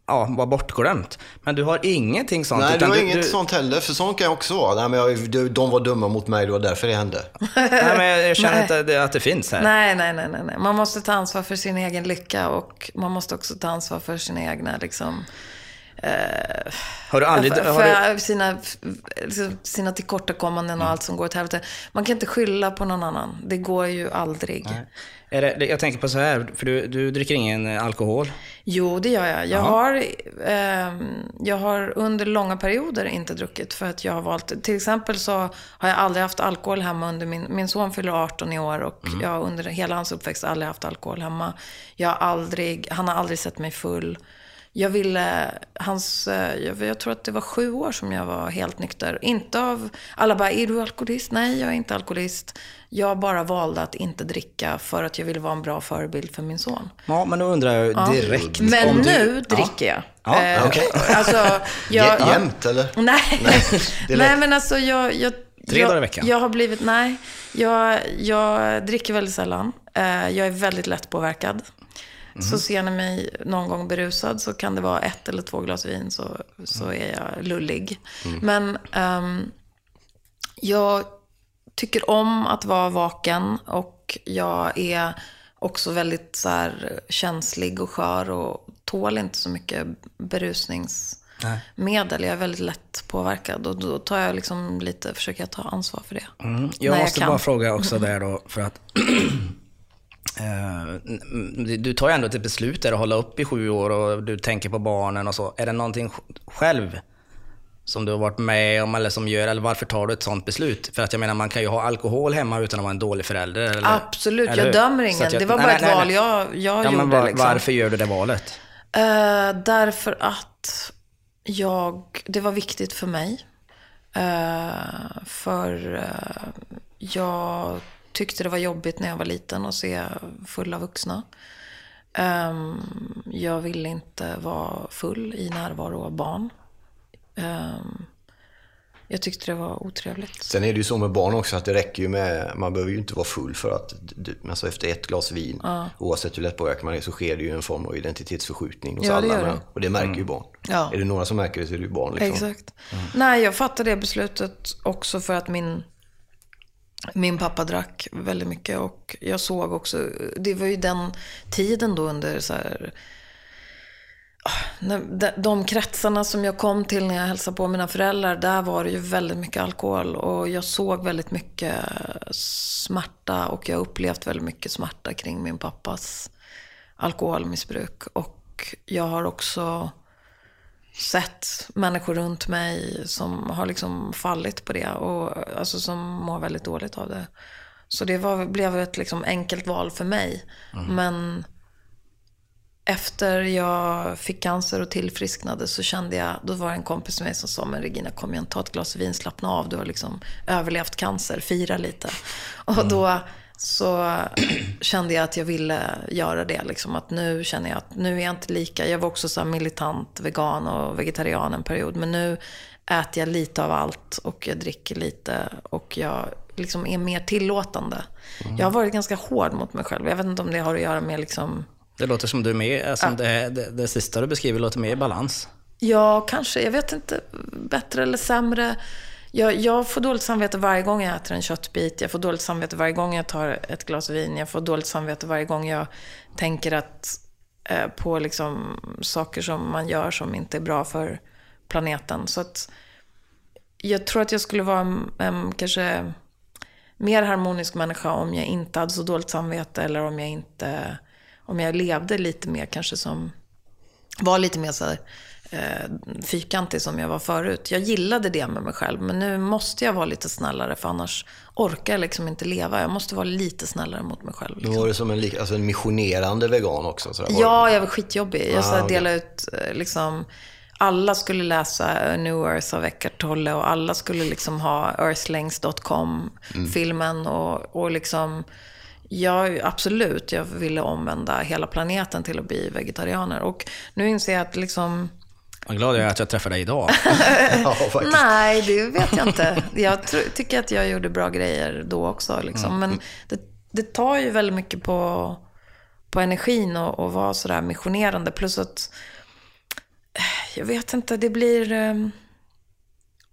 S3: ja, vara bortglömt. Men du har ingenting sånt.
S2: Nej, du har inget sånt heller, för sånt kan jag också vara. Nej, men jag, de- de var dumma mot mig, det var därför det hände.
S3: Nej, men jag känner
S1: Nej.
S3: inte att det, att det finns här.
S1: Nej, nej, nej, nej, nej. Man måste ta ansvar för sin egen lycka och man måste också ta ansvar för sina egna liksom,
S3: Har du aldrig...
S1: för,
S3: Har
S1: för
S3: du,
S1: sina, liksom, sina tillkortakommanden och allt som går åt helvete. Man kan inte skylla på någon annan. Det går ju aldrig.
S3: är det, jag tänker på så här, för du, du dricker ingen eh, alkohol.
S1: Jo, det gör jag. Jag har, ehm, jag har under långa perioder inte druckit för att jag har valt... Till exempel så har jag aldrig haft alkohol hemma under min... Min son fyller 18 i år och jag har under hela hans uppväxt aldrig haft alkohol hemma. Jag har aldrig, han har aldrig sett mig full. Jag ville, hans, eh, jag, jag tror att det var sju år som jag var helt nykter. Inte av, alla bara, är du alkoholist? Nej, jag är inte alkoholist. Jag bara valde att inte dricka för att jag ville vara en bra förebild för min son.
S3: Ja, men då undrar jag direkt
S1: Men
S3: om du...
S1: nu dricker jag.
S3: Ja,
S1: Eh,
S2: okej.
S1: Alltså, jag,
S2: Jä- Jämt eller?
S1: Nej, nej men alltså jag... jag
S3: Tre
S1: jag,
S3: dagar i veckan?
S1: Jag har blivit, nej. Jag, jag dricker väldigt sällan. Eh, jag är väldigt lättpåverkad.
S3: Mhm.
S1: Så ser ni mig någon gång berusad så kan det vara ett eller två glas vin så, så
S3: Mm.
S1: är jag lullig. Men ehm, jag tycker om att vara vaken och jag är också väldigt så här, känslig och skör och tål inte så mycket berusningsmedel. Jag är väldigt lätt påverkad och då tar jag liksom lite, försöker jag ta ansvar för det.
S3: Mm. Jag måste
S1: kan.
S3: bara fråga också där då, för att du tar ju ändå ett beslut där att hålla upp i sju år och du tänker på barnen och så. Är det någonting själv som du har varit med om eller som gör, eller varför tar du ett sånt beslut? För att jag menar, man kan ju ha alkohol hemma utan att vara en dålig förälder. Eller,
S1: Absolut,
S3: eller
S1: jag dömer ingen.
S3: jag-
S1: det var bara
S3: nej,
S1: ett
S3: nej,
S1: val
S3: nej.
S1: jag, jag
S3: Ja,
S1: gjorde.
S3: var,
S1: liksom.
S3: varför gör du det valet?
S1: Eh, därför att jag, det var viktigt för mig. Eh, för eh, jag tyckte det var jobbigt när jag var liten att se fulla vuxna. Ehm, jag ville inte vara full i närvaro av barn. Ehm, jag tyckte det var otrevligt.
S2: Sen är det ju så med barn också att det räcker ju med, man behöver ju inte vara full för att, du- alltså efter ett glas vin, oavsett hur lättpåverkad man är, så sker det ju en form av identitetsförskjutning hos
S1: Ja,
S2: alla.
S1: det.
S2: Och det märker ju barn.
S1: Ja.
S2: Är det några som märker det så är det ju barn. Liksom.
S1: Exakt. Nej, jag fattade det beslutet också för att min, min pappa drack väldigt mycket. Och jag såg också, det var ju den tiden då under så här, ah, de, kretsarna som jag kom till när jag hälsade på mina föräldrar, där var det ju väldigt mycket alkohol. Och jag såg väldigt mycket smärta och jag har upplevt väldigt mycket smärta kring min pappas alkoholmissbruk. Och jag har också sett människor runt mig som har liksom fallit på det och alltså som mår väldigt dåligt av det. Så det var, blev ett liksom enkelt val för mig. Men efter jag fick cancer och tillfrisknade så kände jag, då var det en kompis med mig som sa, men Regina kom igen, ta ett glas vin, slappna av, du har liksom överlevt cancer, fira lite. Och då så kände jag att jag ville göra det. Liksom. Att nu känner jag att nu är jag inte lika, jag var också så militant vegan och vegetarian en period, men nu äter jag lite av allt och jag dricker lite och jag liksom är mer tillåtande. Jag har varit ganska hård mot mig själv. Jag vet inte om det har att göra med liksom
S3: Det låter som du är med, alltså det, det, det sista du beskriver låter mer i balans.
S1: Ja, kanske. Jag vet inte. Bättre eller sämre. Jag, jag får dåligt samvete varje gång jag äter en köttbit. Jag får dåligt samvete varje gång jag tar ett glas vin. Jag får dåligt samvete varje gång jag tänker att, eh, på liksom, saker som man gör som inte är bra för planeten. Så att jag tror att jag skulle vara en, en kanske mer harmonisk människa om jag inte hade så dåligt samvete eller om jag inte, om jag levde lite mer kanske som, var lite mer så här, eh, fyrkantig som jag var förut. Jag gillade det med mig själv, men nu måste jag vara lite snällare för annars orkar jag liksom inte leva. Jag måste vara lite snällare mot mig själv.
S2: Då
S1: Liksom.
S2: var det som en, alltså en missionerande vegan också. Så där var
S1: Ja, jag var skitjobbig. Jag
S2: Ah,
S1: så här,
S2: okej.
S1: delade ut eh, liksom... Alla skulle läsa A New Earth av Eckart Tolle och alla skulle liksom ha Earthlings.com-filmen och, och liksom... Jag, absolut, jag ville omvända hela planeten till att bli vegetarianer. Och nu inser jag att liksom...
S3: Vad glad jag är att jag träffar dig idag.
S2: ja.
S1: Nej, det vet jag inte. Jag tr- tycker att jag gjorde bra grejer då också. Liksom. Men det, det tar ju väldigt mycket på, på energin och, och vara sådär missionerande. Plus att, eh, jag vet inte, det blir... eh,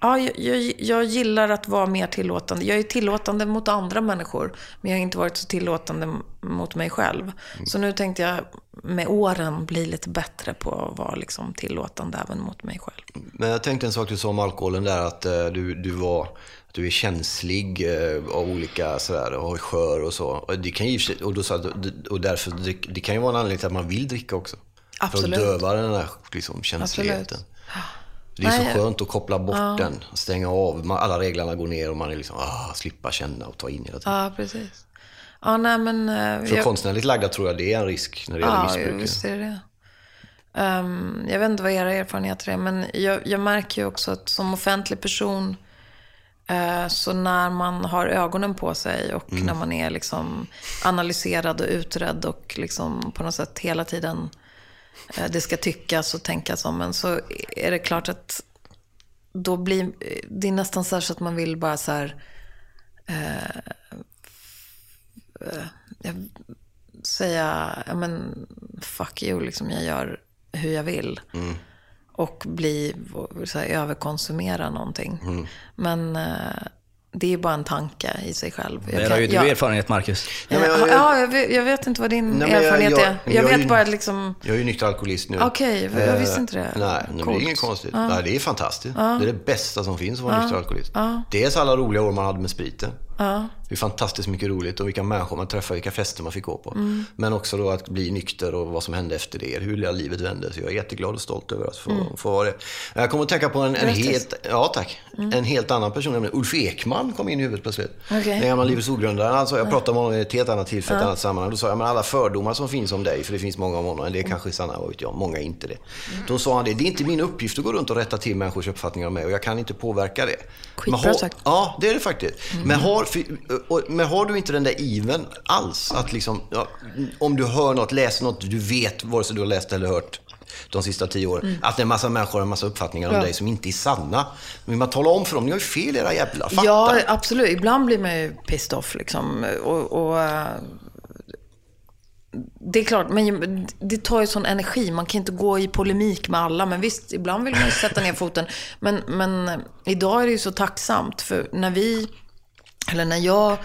S1: Ja, jag, jag, jag gillar att vara mer tillåtande. Jag är tillåtande mot andra människor, men jag har inte varit så tillåtande mot mig själv. Så nu tänkte jag med åren bli lite bättre på att vara liksom tillåtande även mot mig själv.
S2: Men jag tänkte en sak du sa om alkoholen där, att eh, du, du var att du är känslig eh, av olika sådär, och skör och så. Och, det kan ju, och, då och därför, det, kan ju vara en anledning till att man vill dricka också.
S1: Absolut.
S2: För att döva den här liksom, känsligheten.
S1: Absolut.
S2: Det är så skönt att koppla bort den, stänga av. Man, alla reglerna går ner och man är liksom, ah, slippa känna och ta in hela tiden.
S1: Ja, precis. Ja, nej men... eh,
S2: För
S1: jag-
S2: konstnärligt lagda tror jag det är en risk när det gäller
S1: Ja,
S2: missbruk.
S1: visst är det. Ehm, jag vet inte vad era erfarenheter är, men jag, jag märker ju också att som offentlig person, eh, så när man har ögonen på sig och
S2: Mm.
S1: när man är liksom analyserad och utredd och liksom på något sätt hela tiden det ska tyckas och tänkas om en, så är det klart att då blir det är nästan så, så att man vill bara så här, eh, eh, säga, ja men fuck you, liksom jag gör hur jag vill.
S2: Mm.
S1: Och bli, så här, överkonsumera någonting.
S2: Mm.
S1: Men eh, det är bara en tanke i sig själv. Jag
S3: Där
S1: kan-
S3: har ju du
S1: jag-
S3: erfarenhet, Marcus.
S2: Ja, men jag-
S1: Eh, ja, jag vet, jag vet inte vad din
S2: Nej, jag-
S1: erfarenhet
S2: jag-
S1: är. Jag,
S2: jag är
S1: vet
S2: ju-
S1: bara att liksom...
S2: Jag är ju nykter alkoholist nu.
S1: Okej, jag
S2: Eh,
S1: visste inte det.
S2: Nej, men det är inget konstigt.
S1: Ja.
S2: Nej, det är fantastiskt. Det är det bästa som finns att vara nykter alkoholist.
S1: Ja.
S2: Dels alla roliga år man hade med spriten.
S1: Ja.
S2: Det är fantastiskt mycket roligt och vilka människor man träffar, vilka fester man fick gå på.
S1: Mm.
S2: Men också då att bli nykter och vad som hände efter det, hur hela livet vände. Så jag är jätteglad och stolt över att få,
S1: Mm.
S2: få vara det. Jag kommer att tänka på en, en helt, ja tack, en helt annan person, nämligen Ulf Ekman kom in i huvudet plötsligt.
S1: Okej.
S2: Den gamla Livets ogrundare. Alltså, jag pratade med honom i ett helt annat tillfälle, ett annat sammanhang. Då sa jag, men alla fördomar som finns om dig, för det finns många om honom, en del kanske är sanna, vad vet jag, många är inte det. Då sa han det, det är inte min uppgift att gå runt och rätta till människors uppfattningar om mig och jag kan inte påverka det.
S1: Skitbra sagt.
S2: Ja, det är det faktiskt. Men, har, men har du inte den där iven alls? Att liksom, ja, om du hör något, läser något, du vet, vare sig du har läst eller hört de sista tio åren, att det är en massa människor har en massa uppfattningar om
S1: Mm. Ja.
S2: dig som inte är sanna. Men man talar om för dem, ni har ju fel era jävla fatta.
S1: Ja, absolut. Ibland blir man ju pissed off liksom. Och, och, eh, det är klart, men det tar ju sån energi. Man kan inte gå i polemik med alla. Men visst, ibland vill man ju sätta ner foten. Men, men idag är det ju så tacksamt. För när vi, eller när jag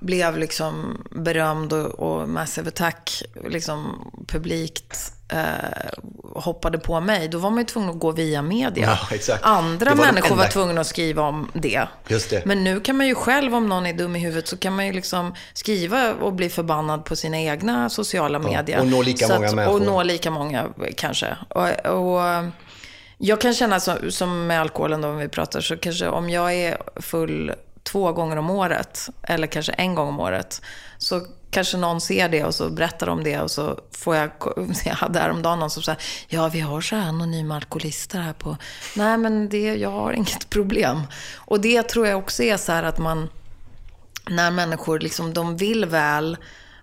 S1: blev liksom berömd och, och Massive Attack liksom publikt eh, hoppade på mig, då var man ju tvungen att gå via media.
S2: Ja.
S1: Andra
S2: var
S1: människor var tvungna att skriva om det.
S2: Det.
S1: Men nu kan man ju själv, om någon är dum i huvudet, så kan man ju liksom skriva och bli förbannad på sina egna sociala medier.
S2: och nå lika
S1: Så
S2: många människor.
S1: Och nå lika många, kanske. Och, och jag kan känna, som med alkoholen då, om vi pratar, så kanske om jag är full två gånger om året, eller kanske en gång om året, så kanske någon ser det och så berättar om det och så får jag, jag hade häromdagen någon som sa, ja vi har så här anonyma alkoholister här på, nej men det, jag har inget problem. Och det tror jag också är så här att man, när människor liksom, de vill väl,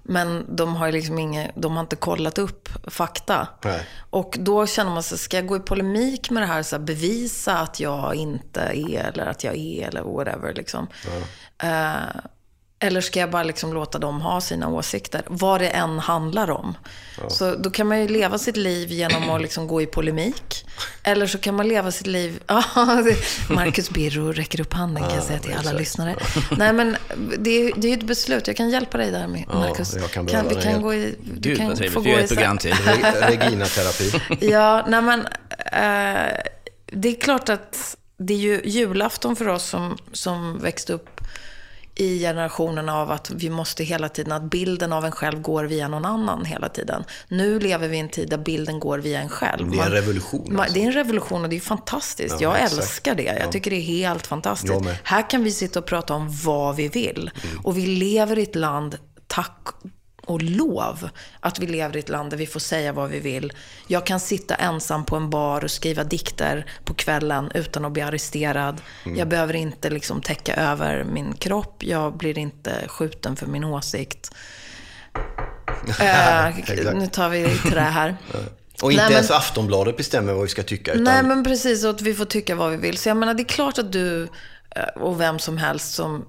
S1: men de har liksom inget, de har inte kollat upp fakta.
S2: Nej.
S1: Och då känner man sig, ska jag gå i polemik med det här, så här bevisa att jag inte är, eller att jag är, eller whatever liksom. Eh, eller ska jag bara liksom låta dem ha sina åsikter, vad det än handlar om. Så då kan man ju leva sitt liv genom att liksom gå i polemik. Eller så kan man leva sitt liv... Ja, Marcus Birro räcker upp handen kan jag säga till alla lyssnare. Nej, men det är, det är ju ett beslut. Jag kan hjälpa dig där, Marcus.
S2: jag kan behöva
S1: vi kan gå i... Du
S3: Gud
S1: kan
S3: vad
S1: få gå i
S3: ett program till.
S2: Re- Regina-terapi.
S1: Ja, nej men eh, det är klart att det är ju julafton för oss som, som växte upp i generationen av att vi måste hela tiden, att bilden av en själv går via någon annan hela tiden. Nu lever vi i en tid där bilden går via en själv.
S2: Det är en revolution,
S1: Man,
S2: alltså.
S1: Det är en revolution och det är fantastiskt.
S2: Ja,
S1: jag
S2: exakt.
S1: älskar det. Jag tycker det är helt fantastiskt.
S2: Mm.
S1: Här kan vi sitta och prata om vad vi vill. Och vi lever i ett land, tack och lov, att vi lever i ett land där vi får säga vad vi vill. Jag kan sitta ensam på en bar och skriva dikter på kvällen utan att bli arresterad.
S2: Mm.
S1: Jag behöver inte liksom täcka över min kropp. Jag blir inte skjuten för min åsikt. Eh, nu tar vi det här.
S2: Och inte
S1: Nej, men-
S2: ens Aftonbladet bestämmer vad vi ska tycka. Utan
S1: Nej, men precis. Och att vi får tycka vad vi vill. Så jag menar, det är klart att du och vem som helst som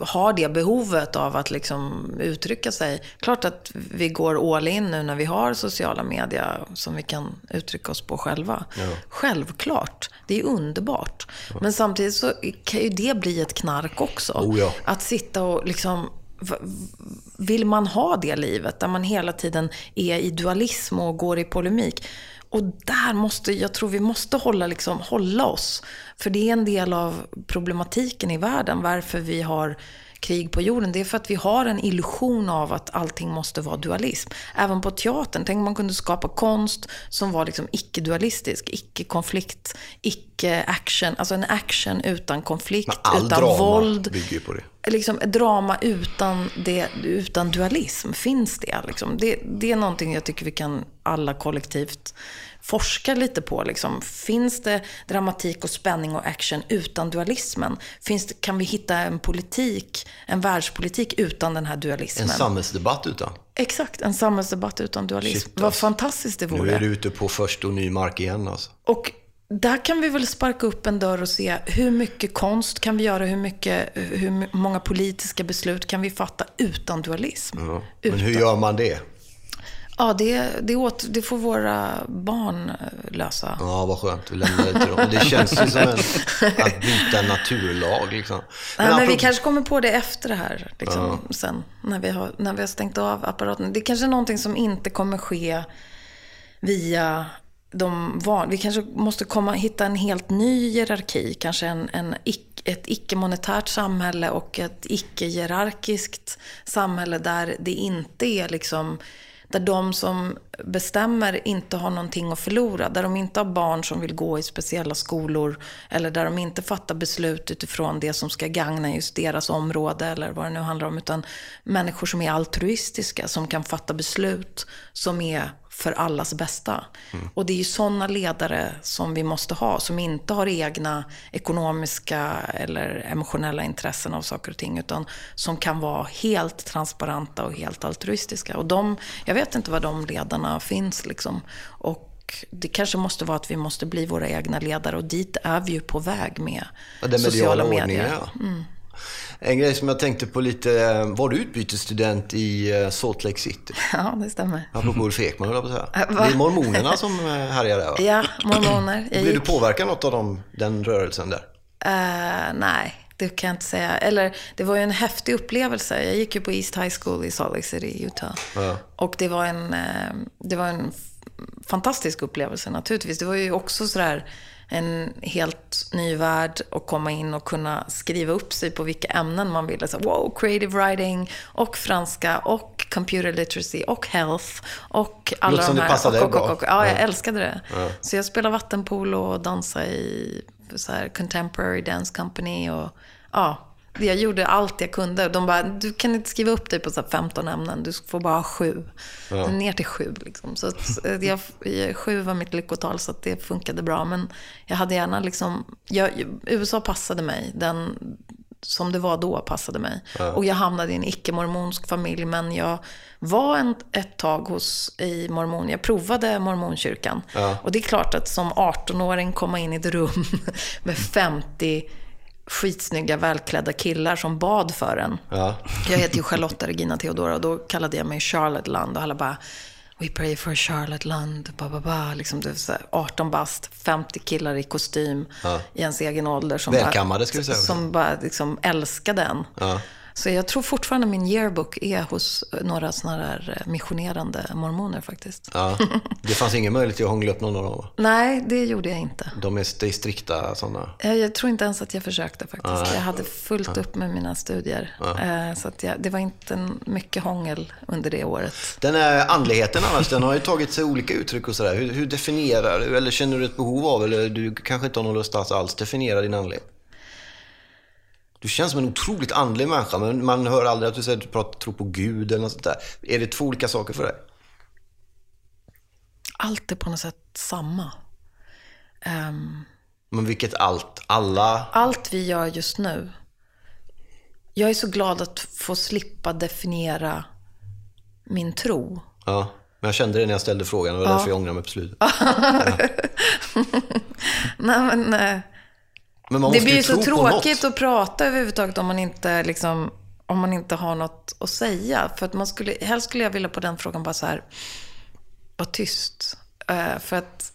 S1: har det behovet av att liksom uttrycka sig. Klart att vi går all in nu när vi har sociala medier som vi kan uttrycka oss på själva. Självklart. Det är underbart. Men samtidigt så kan ju det bli ett knark också.
S2: Oh ja.
S1: Att sitta och liksom... Vill man ha det livet där man hela tiden är i dualism och går i polemik? Och där måste, jag tror vi måste hålla, liksom, hålla oss. För det är en del av problematiken i världen, varför vi har krig på jorden. Det är för att vi har en illusion av att allting måste vara dualism. Även på teatern. Tänk om man kunde skapa konst som var liksom icke-dualistisk, icke-konflikt, icke-action. Alltså en action utan konflikt, utan
S2: drama
S1: våld
S2: bygger på det.
S1: liksom drama utan, det, utan dualism. Finns det, liksom? det? Det är någonting jag tycker vi kan alla kollektivt forska lite på. Liksom. Finns det dramatik och spänning och action utan dualismen? Finns det, kan vi hitta en politik, en världspolitik utan den här dualismen?
S2: En samhällsdebatt utan.
S1: Exakt, en samhällsdebatt utan dualism.
S2: Shit,
S1: Vad
S2: alltså.
S1: fantastiskt det vore.
S2: Nu är du ute på först och ny mark igen alltså.
S1: Och där kan vi väl sparka upp en dörr och se hur mycket konst kan vi göra, hur, mycket, hur många politiska beslut kan vi fatta utan dualism? Utan.
S2: Men hur gör man det?
S1: Ja, det, det, åt, det får våra barn eh, lösa.
S2: Ja, vad skönt. Vi lämnar det till dem. Det känns ju som en, att byta naturlag. Liksom.
S1: Nej, men vi kanske kommer på det efter det här, liksom, sen, när vi, har, när vi har stängt av apparaten. Det är kanske är någonting som inte kommer ske via de van... Vi kanske måste komma, hitta en helt ny hierarki, kanske en, en, ic- ett icke-monetärt samhälle och ett icke-hierarkiskt samhälle där det inte är liksom där de som bestämmer inte har någonting att förlora. Där de inte har barn som vill gå i speciella skolor. Eller där de inte fattar beslut utifrån det som ska gagna just deras område. Eller vad det nu handlar om. Utan människor som är altruistiska. Som kan fatta beslut som är för allas bästa. Och det är ju sådana ledare som vi måste ha. Som inte har egna ekonomiska eller emotionella intressen av saker och ting. Utan som kan vara helt transparenta och helt altruistiska. Och de, jag vet inte var de ledarna finns liksom. Och det kanske måste vara att vi måste bli våra egna ledare. Och dit är vi ju på väg med
S2: den
S1: sociala medier.
S2: ordningen, ja. En grej som jag tänkte på lite. eh, Var du utbytesstudent i eh, Salt Lake City?
S1: Ja, det stämmer.
S2: Apropå Ulf Ekman, höll jag på att säga.
S1: Äh, va?
S2: Det är mormonerna som eh, härjar där, va?
S1: Ja, mormoner.
S2: Blev du påverkad något av dem, den rörelsen där?
S1: Eh, nej, det kan jag inte säga. Eller, det var ju en häftig upplevelse. Jag gick ju på East High School i Salt Lake City, Utah.
S2: Ja.
S1: Och det var en, eh, det var en fantastisk upplevelse naturligtvis. Det var ju också sådär en helt ny värld att komma in och kunna skriva upp sig på vilka ämnen man ville. Så, wow, creative writing och franska och computer literacy och health och alla
S2: som
S1: de
S2: det
S1: här.
S2: passade
S1: och, och, och, och, ja, jag
S2: Ja.
S1: älskade det. Så jag spelade vattenpolo och dansade i så här contemporary dance company och ja, jag gjorde allt jag kunde. De bara, du kan inte skriva upp dig på så här 15 ämnen, du får bara ha sju. Ner till sju liksom. Så eh, jag, sju var mitt lyckotal så att det funkade bra. Men jag hade gärna liksom, jag, USA passade mig. Den, som det var då passade mig. Och jag hamnade i en icke-mormonsk familj, men jag var en, ett tag hos, i mormon. Jag provade mormonkyrkan. Och det är klart att som 18-åring komma in i ett rum med 50 skitsnygga, välklädda killar som bad för en.
S2: Ja.
S1: Jag heter ju Charlotta Regina Theodora och då kallade jag mig Charlotte Land och alla bara We pray for Charlotte Land, ba, ba, ba. Liksom det så här 18 bast, 50 killar i kostym i ens egen ålder. Som
S2: Välkammade,
S1: bara,
S2: ska vi säga.
S1: Som bara liksom älskade en.
S2: Ja.
S1: Så jag tror fortfarande min yearbook är hos några sådana där missionerande mormoner faktiskt.
S2: Ja. Det fanns ingen möjlighet att hångla upp någon av dem?
S1: Nej, det gjorde jag inte.
S2: De är st- strikta sådana.
S1: Jag, tror inte ens att jag försökte faktiskt. Jag hade fullt upp med mina studier. Eh, Så att jag, det var inte mycket hångel under det året.
S2: Den här andligheten annars, den har ju tagit sig olika uttryck och sådär. Hur, hur definierar du, eller känner du ett behov av, eller du kanske inte har någon lust att alls definiera din andlighet? Du känns som en otroligt andlig människa, men man hör aldrig att du säger att du pratar, tror på Gud eller något sånt där. Är det två olika saker för dig?
S1: Allt är på något sätt samma. Ehm,
S2: Men vilket allt? Alla?
S1: allt vi gör just nu. Jag är så glad att få slippa definiera min tro.
S2: Ja. Men jag kände det när jag ställde frågan det var därför jag ångrar mig på slutet.
S1: Nej, men, eh, det blir
S2: ju
S1: så tråkigt att prata överhuvudtaget om man inte, liksom, om man inte har något att säga. För att man skulle, helst skulle jag vilja på den frågan bara så här, var tyst. Eh, för att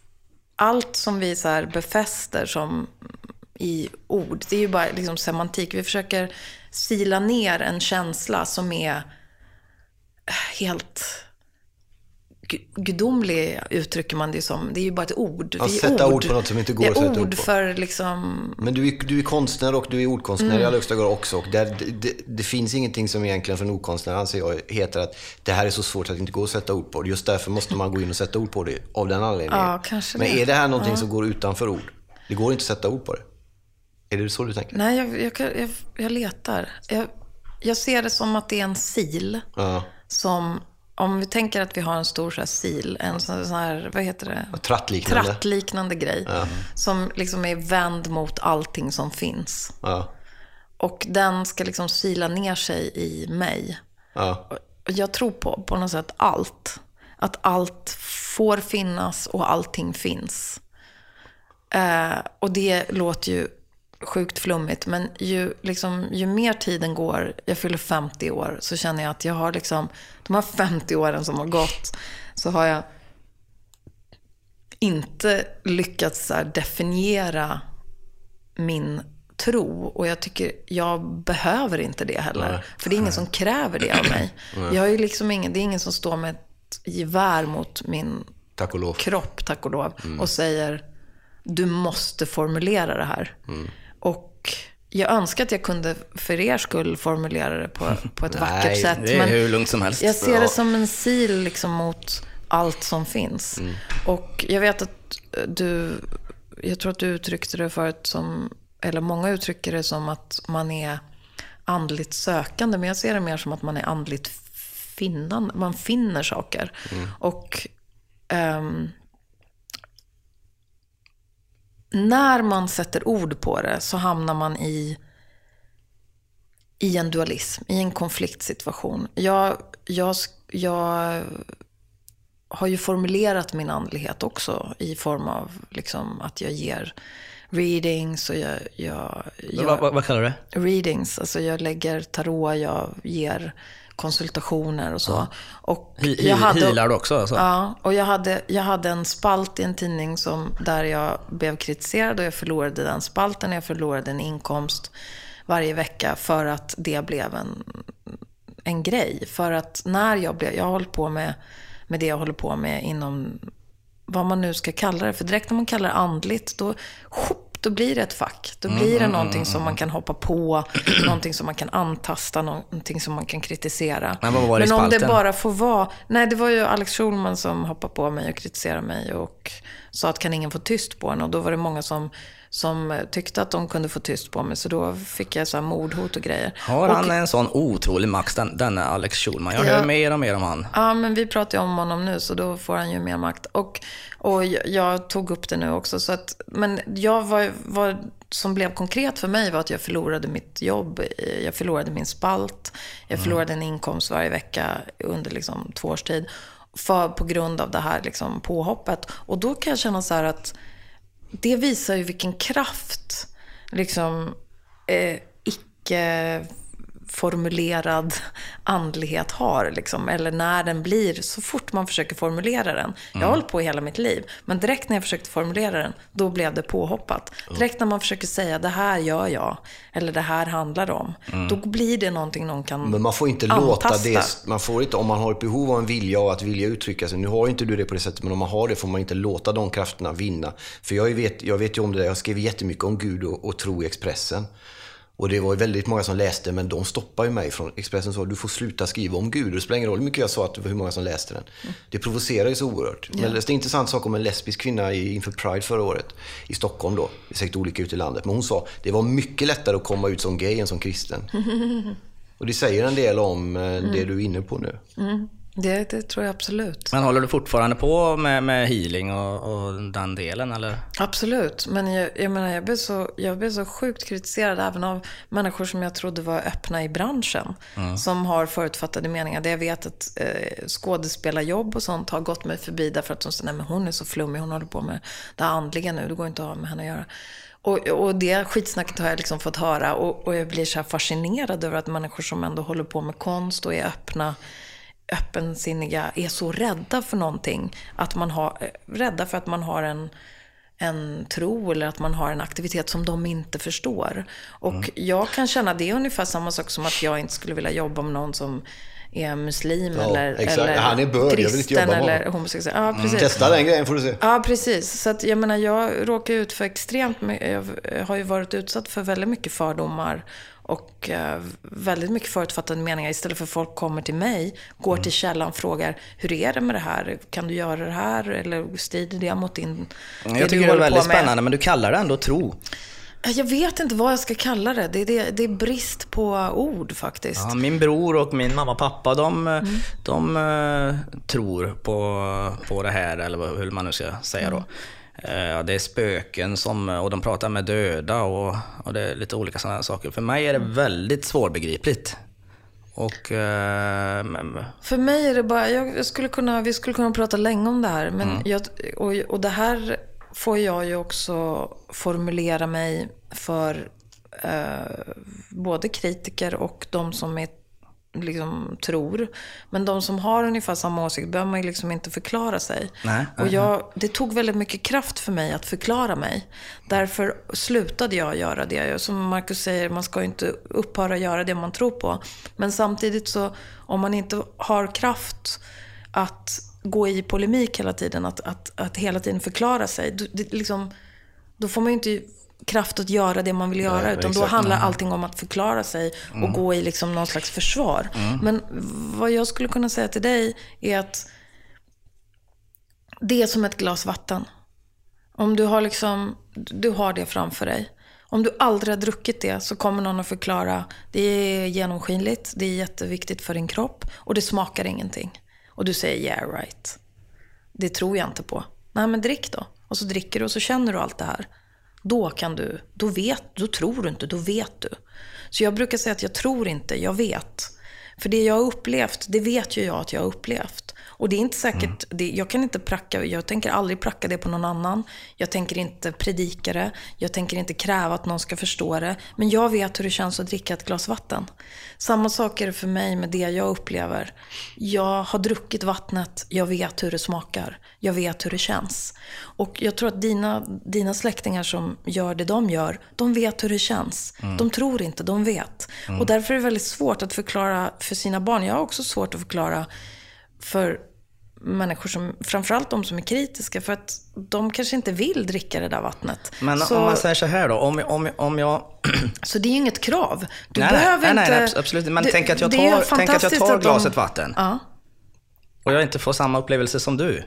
S1: allt som vi så här befäster som i ord, det är ju bara liksom semantik. Vi försöker sila ner en känsla som är helt gudomlig, uttrycker man det som. Det är ju bara ett ord.
S2: Ja,
S1: är
S2: sätta ord på något som inte går att sätta ord
S1: ord
S2: på.
S1: för liksom...
S2: Men du är, du är konstnär och du är ordkonstnär
S1: Mm.
S2: i allra högsta grad också. Och där, det, det, det finns ingenting som egentligen för en ordkonstnär anser jag heter att det här är så svårt att det inte går att sätta ord på. Just därför måste man gå in och sätta ord på det av den anledningen.
S1: Ja, kanske
S2: Men är det här någonting som går utanför ord? Det går inte att sätta ord på det. Är det så du tänker?
S1: Nej, jag, jag, jag, jag letar. Jag, jag ser det som att det är en sil.
S2: Ja.
S1: Som, om vi tänker att vi har en stor så här sil, en sån här, vad heter det?
S2: Trattliknande.
S1: Trattliknande grej. Som liksom är vänd mot allting som finns.
S2: Ja.
S1: Och den ska liksom sila ner sig i mig. Och Jag tror på, på något sätt, allt. Att allt får finnas och allting finns. Eh, och det låter ju sjukt flummigt, men ju, liksom, ju mer tiden går, jag fyller 50 år, så känner jag att jag har liksom, de här 50 åren som har gått, så har jag inte lyckats definiera min tro. Och jag tycker, jag behöver inte det heller.
S2: Nej.
S1: För det är ingen som kräver det av mig. Jag har ju liksom ingen, det är ingen som står med ett gevär mot min
S2: Tack
S1: kropp, tack och lov, och säger du måste formulera det här. Och jag önskar att jag kunde för er skull formulera det på, på ett vackert
S2: Nej,
S1: sätt.
S3: Det är hur lugnt som helst.
S1: Jag ser det som en sil liksom mot allt som finns. Och jag vet att du, jag tror att du uttryckte det förut som, eller många uttrycker det som att man är andligt sökande. Men jag ser det mer som att man är andligt finnande. Man finner saker. Och ehm, när man sätter ord på det så hamnar man i, i en dualism, i en konfliktsituation. Jag, jag, jag har ju formulerat min andlighet också i form av liksom att jag ger readings och jag, jag, jag
S3: Vad, vad, kallar du det?
S1: readings, alltså jag lägger tarot, jag ger konsultationer och så. Och jag
S3: hi- healar du också? Alltså?
S1: Ja, och jag hade, jag hade en spalt i en tidning som, där jag blev kritiserad och jag förlorade den spalten. Jag förlorade en inkomst varje vecka för att det blev en, en grej. För att när jag blev, jag har hållit på med, med det jag håller på med inom vad man nu ska kalla det. För direkt när man kallar det andligt, då, då blir det ett fack. Då blir det någonting som man kan hoppa på, någonting som man kan antasta, någonting som man kan kritisera.
S3: Men vad var det
S1: Men om det bara får vara... Nej, det var ju Alex Schulman som hoppade på mig och kritiserade mig och sa att kan ingen få tyst på en? Och då var det många som, som tyckte att de kunde få tyst på mig. Så då fick jag så här mordhot och grejer.
S3: Har
S1: och,
S3: han en sån otrolig makt, den, denna Alex Schulman? Jag
S1: Ja.
S3: hör mer och mer om han.
S1: Ja, men vi pratar ju om honom nu, så då får han ju mer makt. Och, och jag, jag tog upp det nu också. Så att, men jag var, var, som blev konkret för mig var att jag förlorade mitt jobb. Jag förlorade min spalt. Jag förlorade en inkomst varje vecka under liksom två års tid. För, på grund av det här liksom påhoppet. Och då kan jag känna så här att det visar ju vilken kraft liksom eh, icke formulerad andlighet har. Liksom. Eller när den blir, så fort man försöker formulera den. Jag har hållit på hela mitt liv, men direkt när jag försökte formulera den, då blev det påhoppat. Direkt när man försöker säga, det här gör jag, eller det här handlar om, då blir det någonting någon kan
S2: Men man får inte låta
S1: antasta.
S2: det, man får inte, om man har ett behov av en vilja och att vilja uttrycka sig, nu har ju inte du det på det sättet, men om man har det får man inte låta de krafterna vinna. För jag vet, jag vet ju om det där, jag skrev jättemycket om Gud och, och tro i Expressen. Och det var ju väldigt många som läste, men de stoppade ju mig från Expressen sa du får sluta skriva om Gud. Och det spelar ingen roll hur mycket jag sa att det hur många som läste den. Det provocerar ju så oerhört. Men jag läste en intressant sak om en lesbisk kvinna inför Pride förra året. I Stockholm då. Det är säkert olika ute i landet. Men hon sa det var mycket lättare att komma ut som gay än som kristen. Och det säger en del om eh, det du är inne på nu.
S1: Det, det tror jag absolut.
S3: Men håller du fortfarande på med, med healing och, och den delen eller?
S1: Absolut, men jag, jag menar jag blev, så, jag blev så sjukt kritiserad även av människor som jag trodde var öppna i branschen. Som har förutfattade meningar. Det jag vet att eh, skådespelarjobb och sånt har gått mig förbi därför att de säger, nej men hon är så flummig, hon håller på med det andliga nu, det går inte att ha med henne att göra. Och, och det skitsnacket har jag liksom fått höra och, och jag blir så här fascinerad över att människor som ändå håller på med konst och är öppna öppensinniga är så rädda för någonting. Att man har, rädda för att man har en en tro eller att man har en aktivitet som de inte förstår. Och jag kan känna det är ungefär samma sak som att jag inte skulle vilja jobba med någon som är muslim
S2: Ja,
S1: eller,
S2: exakt.
S1: eller
S2: Han är bög, jag vill inte jobba med
S1: eller homosexuell. Ja, precis.
S2: Testa den grejen får du se.
S1: Ja, precis. Så att, jag menar, jag råkar ut för extremt jag har ju varit utsatt för väldigt mycket fördomar och eh, väldigt mycket förutfattade meningar. Istället för att folk kommer till mig, går
S2: Mm.
S1: till källan, frågar hur är det med det här? Kan du göra det här? Eller strider det mot din...
S3: Jag tycker det är väldigt spännande, men du kallar det ändå tro.
S1: Jag vet inte vad jag ska kalla det. Det är, det, det är brist på ord faktiskt.
S3: Ja, min bror och min mamma och pappa, de,
S1: Mm.
S3: de eh, tror på, på det här, eller hur man nu ska säga då. Eh, det är spöken som, och de pratar med döda och, och det är lite olika sådana saker. För mig är det väldigt svårbegripligt. Och... Eh,
S1: För mig är det bara, jag skulle kunna, vi skulle kunna prata länge om det här. Men jag, och, och det här får jag ju också formulera mig för eh, både kritiker och de som är, liksom, tror. Men de som har ungefär samma åsikt behöver man ju liksom inte förklara sig.
S3: Nej,
S1: och jag, det tog väldigt mycket kraft för mig att förklara mig. Därför slutade jag göra det. Som Marcus säger, man ska ju inte upphöra göra det man tror på. Men samtidigt så, om man inte har kraft att gå i polemik hela tiden, att, att, att hela tiden förklara sig. då- Det, liksom, då får man ju inte kraft att göra det man vill göra.
S2: Nej,
S1: utan då
S2: exakt.
S1: handlar allting om att förklara sig och gå i liksom någon slags försvar. Men vad jag skulle kunna säga till dig är att det är som ett glas vatten. Om du har, liksom, du har det framför dig. Om du aldrig har druckit det så kommer någon att förklara. Det är genomskinligt, det är jätteviktigt för din kropp och det smakar ingenting. Och du säger yeah right. Det tror jag inte på. Nej men drick då. Och så dricker du och så känner du allt det här. Då kan du, då vet, då tror du inte, då vet du. Så jag brukar säga att jag tror inte, jag vet. För det jag har upplevt, det vet ju jag att jag har upplevt. Och det är inte säkert, det, jag kan inte pracka, jag tänker aldrig pracka det på någon annan. Jag tänker inte predika det, jag tänker inte kräva att någon ska förstå det. Men jag vet hur det känns att dricka ett glas vatten. Samma sak är det för mig med det jag upplever. Jag har druckit vattnet, jag vet hur det smakar. Jag vet hur det känns. Och jag tror att dina, dina släktingar som gör det de gör, de vet hur det känns. De tror inte, de vet. Och därför är det väldigt svårt att förklara för sina barn. Jag har också svårt att förklara för människor som, framförallt de som är kritiska, för att de kanske inte vill dricka det där vattnet.
S3: Men
S1: så,
S3: om man säger så här då, om, om, om jag...
S1: så det är inget krav. Du
S3: nej,
S1: behöver
S3: nej,
S1: inte...
S3: nej, absolut inte. Men
S1: det-
S3: tänk att jag tar, tänk att jag tar
S1: att de-
S3: glaset vatten
S1: Ja.
S3: och jag inte får samma upplevelse som du.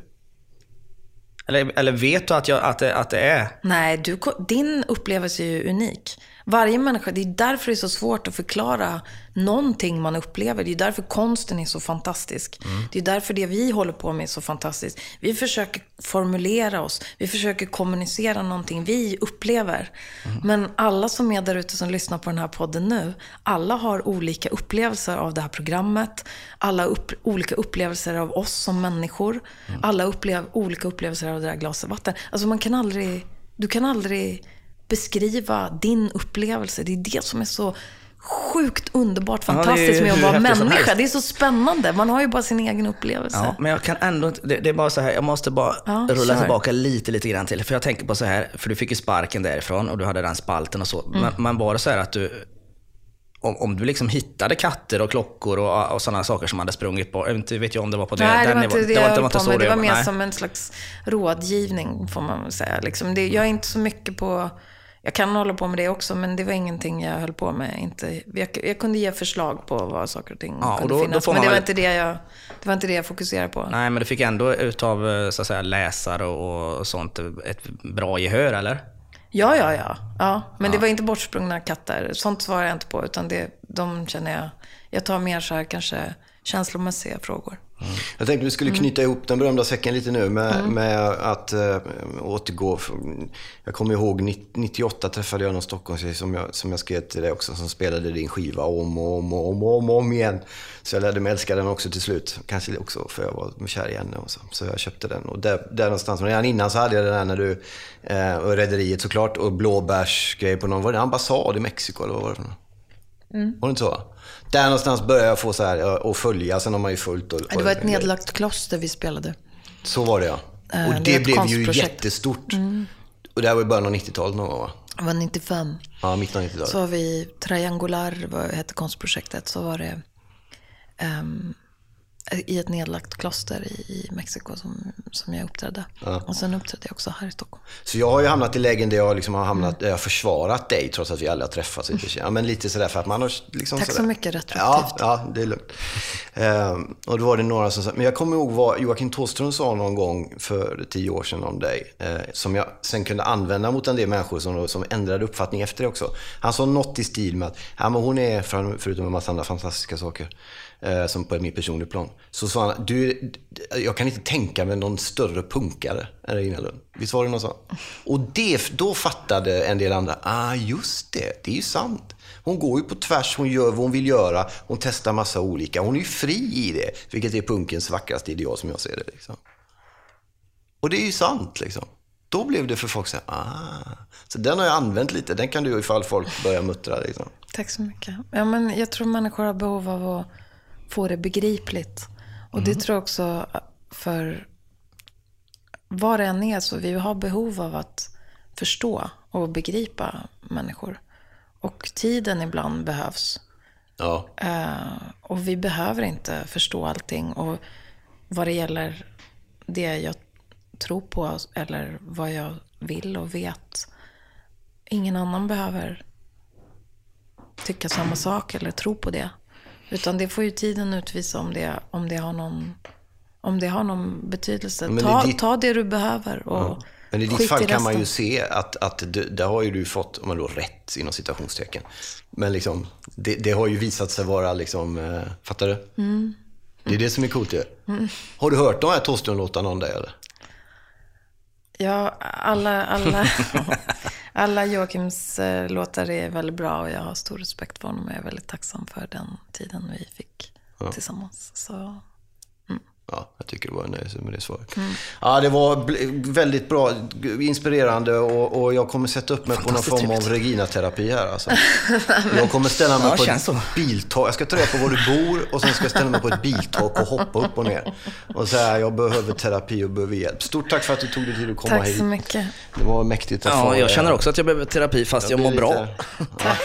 S3: Eller, eller vet du att, jag, att, det, att det är?
S1: Nej, du, din upplevelse är ju unik. Varje människa, det är därför det är så svårt att förklara någonting man upplever. Det är därför konsten är så fantastisk. Det är därför det vi håller på med är så fantastiskt. Vi försöker formulera oss, vi försöker kommunicera någonting vi upplever. Men alla som är där ute som lyssnar på den här podden nu, alla har olika upplevelser av det här programmet. Alla upp, olika upplevelser av oss som människor. Alla upplev, olika upplevelser av det där glaset vatten. Alltså man kan aldrig, du kan aldrig beskriva din upplevelse. Det är det som är så sjukt underbart
S3: Ja,
S1: fantastiskt med att vara människa. Det är så spännande. Man har ju bara sin egen upplevelse.
S3: Ja, men jag kan ändå inte, det, det är bara så här, jag måste bara
S1: Ja,
S3: rulla
S1: kör.
S3: tillbaka lite, lite grann till. För jag tänker på så här, för du fick ju sparken därifrån och du hade den spalten och så.
S1: Mm.
S3: Men, men var det så här att du, om, om du liksom hittade katter och klockor och, och sådana saker som hade sprungit på, inte vet jag om det var på det,
S1: Nej, det var inte det jag höll på med. Det var mer
S3: Nej.
S1: som en slags rådgivning, får man väl säga. Liksom det, jag är inte så mycket på... Jag kan hålla på med det också, men det var ingenting jag höll på med. Inte, jag, jag kunde ge förslag på vad saker och ting
S3: Ja, och
S1: kunde
S3: då- då
S1: finnas.
S3: får
S1: men det var,
S3: väl-
S1: inte det, jag, det var inte det jag fokuserade på.
S3: Nej, men du fick ändå utav eh, så att säga, läsare och, och sånt ett bra gehör, eller?
S1: Ja, ja, ja. ja men det var inte bortsprungna katter. Sånt svarar jag inte på. Utan det, de känner jag... Jag tar mer så här kanske känslomässiga frågor.
S2: Jag tänkte vi skulle
S1: Mm.
S2: knyta ihop den berömda säcken lite nu med, med att äh, återgå. Jag kommer ihåg 90 98 träffade jag någon Stockholmstjej som jag, som jag skrev till dig också som spelade din skiva om och om och om, och om, om igen. Så jag lärde mig älska den också till slut. Kanske också för jag var kär i henne och så. Så jag köpte den. Och där, där någonstans, men redan innan så hade jag den här när du, eh, och Rederiet såklart, och blåbärsgrej på någon, var det en ambassad i Mexiko eller vad var det för något? Var det inte så? Där någonstans började jag få så här, och följa, sen har man ju följt. Och,
S1: Det var ett nedlagt kloster vi spelade.
S2: så var det ja.
S1: Eh,
S2: Och
S1: det
S2: det, blev ju jättestort. Och det här var i början av 90-talet någon gång va?
S1: Det var 95.
S2: Ja, mitten av 90-talet.
S1: Så var vi Triangular, vad hette konstprojektet, så var det ehm, i ett nedlagt kloster i, Mexiko som, som jag uppträdde. Och sen uppträdde jag också här i Stockholm.
S2: Så jag har ju hamnat i lägen där jag liksom har hamnat, där jag har försvarat dig trots att vi aldrig har träffats. Inte. Ja, men lite sådär för att man har liksom
S1: Tack så
S2: sådär.
S1: mycket, retroaktivt.
S2: Ja, ja, det är lugnt. Ehm, och då var det några som sa, men jag kommer ihåg vad Joakim Thåström sa någon gång för tio år sedan om dig. Eh, som jag sen kunde använda mot en del människor som, som ändrade uppfattning efter det också. Han sa något i stil med att, ja men hon är, för- förutom en massa andra fantastiska saker, eh, som på ett mer personligt plan. Så sa han, du, jag kan inte tänka mig någon större punkare än Regina Lund. Visst var det någon sån? Och det, då fattade en del andra, ah just det, det är ju sant. Hon går ju på tvärs, hon gör vad hon vill göra, hon testar massa olika. Hon är ju fri i det, vilket är punkens vackraste ideal som jag ser det. Liksom. Och det är ju sant liksom. Då blev det för folk så här, ah. Så den har jag använt lite, den kan du ifall folk börjar muttra liksom.
S1: Tack så mycket. Ja, men jag tror människor har behov av att få det begripligt. Och det tror jag också för vad det än är så vi har behov av att förstå och begripa människor. Och tiden ibland behövs.
S2: Ja,
S1: Eh, och vi behöver inte förstå allting. Och vad det gäller det jag tror på eller vad jag vill och vet. Ingen annan behöver tycka samma sak eller tro på det. Utan det får ju tiden utvisa om det, om det, har, någon, om det har någon betydelse.
S2: Men
S1: Ta,
S2: i ditt-
S1: ta det du behöver och
S2: Men i ditt
S1: skit
S2: fall kan man ju se att, att det, där har ju du fått, om man då rätt inom citationstecken. Men liksom, det, det har ju visat sig vara liksom, eh, fattar du?
S1: Mm.
S2: Det är det som är coolt ju. Har du hört de här Thåström-låtarna om dig eller?
S1: Ja, alla, alla, alla Joakims eh, låtar är väldigt bra och jag har stor respekt för honom och jag är väldigt tacksam för den tiden vi fick tillsammans. Så
S2: Ja, jag tycker det var nöjelse med det svaret. Ja, det var väldigt bra, inspirerande och, och jag kommer sätta upp mig på någon form av. Regina-terapi här alltså. Jag kommer ställa mig
S3: Ja,
S2: på ett biltak. Jag ska ta reda på var du bor och sen ska jag ställa mig på ett biltak och hoppa upp och ner. Och säga, jag behöver terapi och behöver hjälp. Stort tack för att du tog dig tid att komma
S1: tack
S2: hit.
S1: så mycket.
S2: Det var mäktigt att få
S3: Ja, jag känner också att jag behöver terapi fast jag,
S2: blir
S3: mår bra.
S2: lite-
S1: Tack.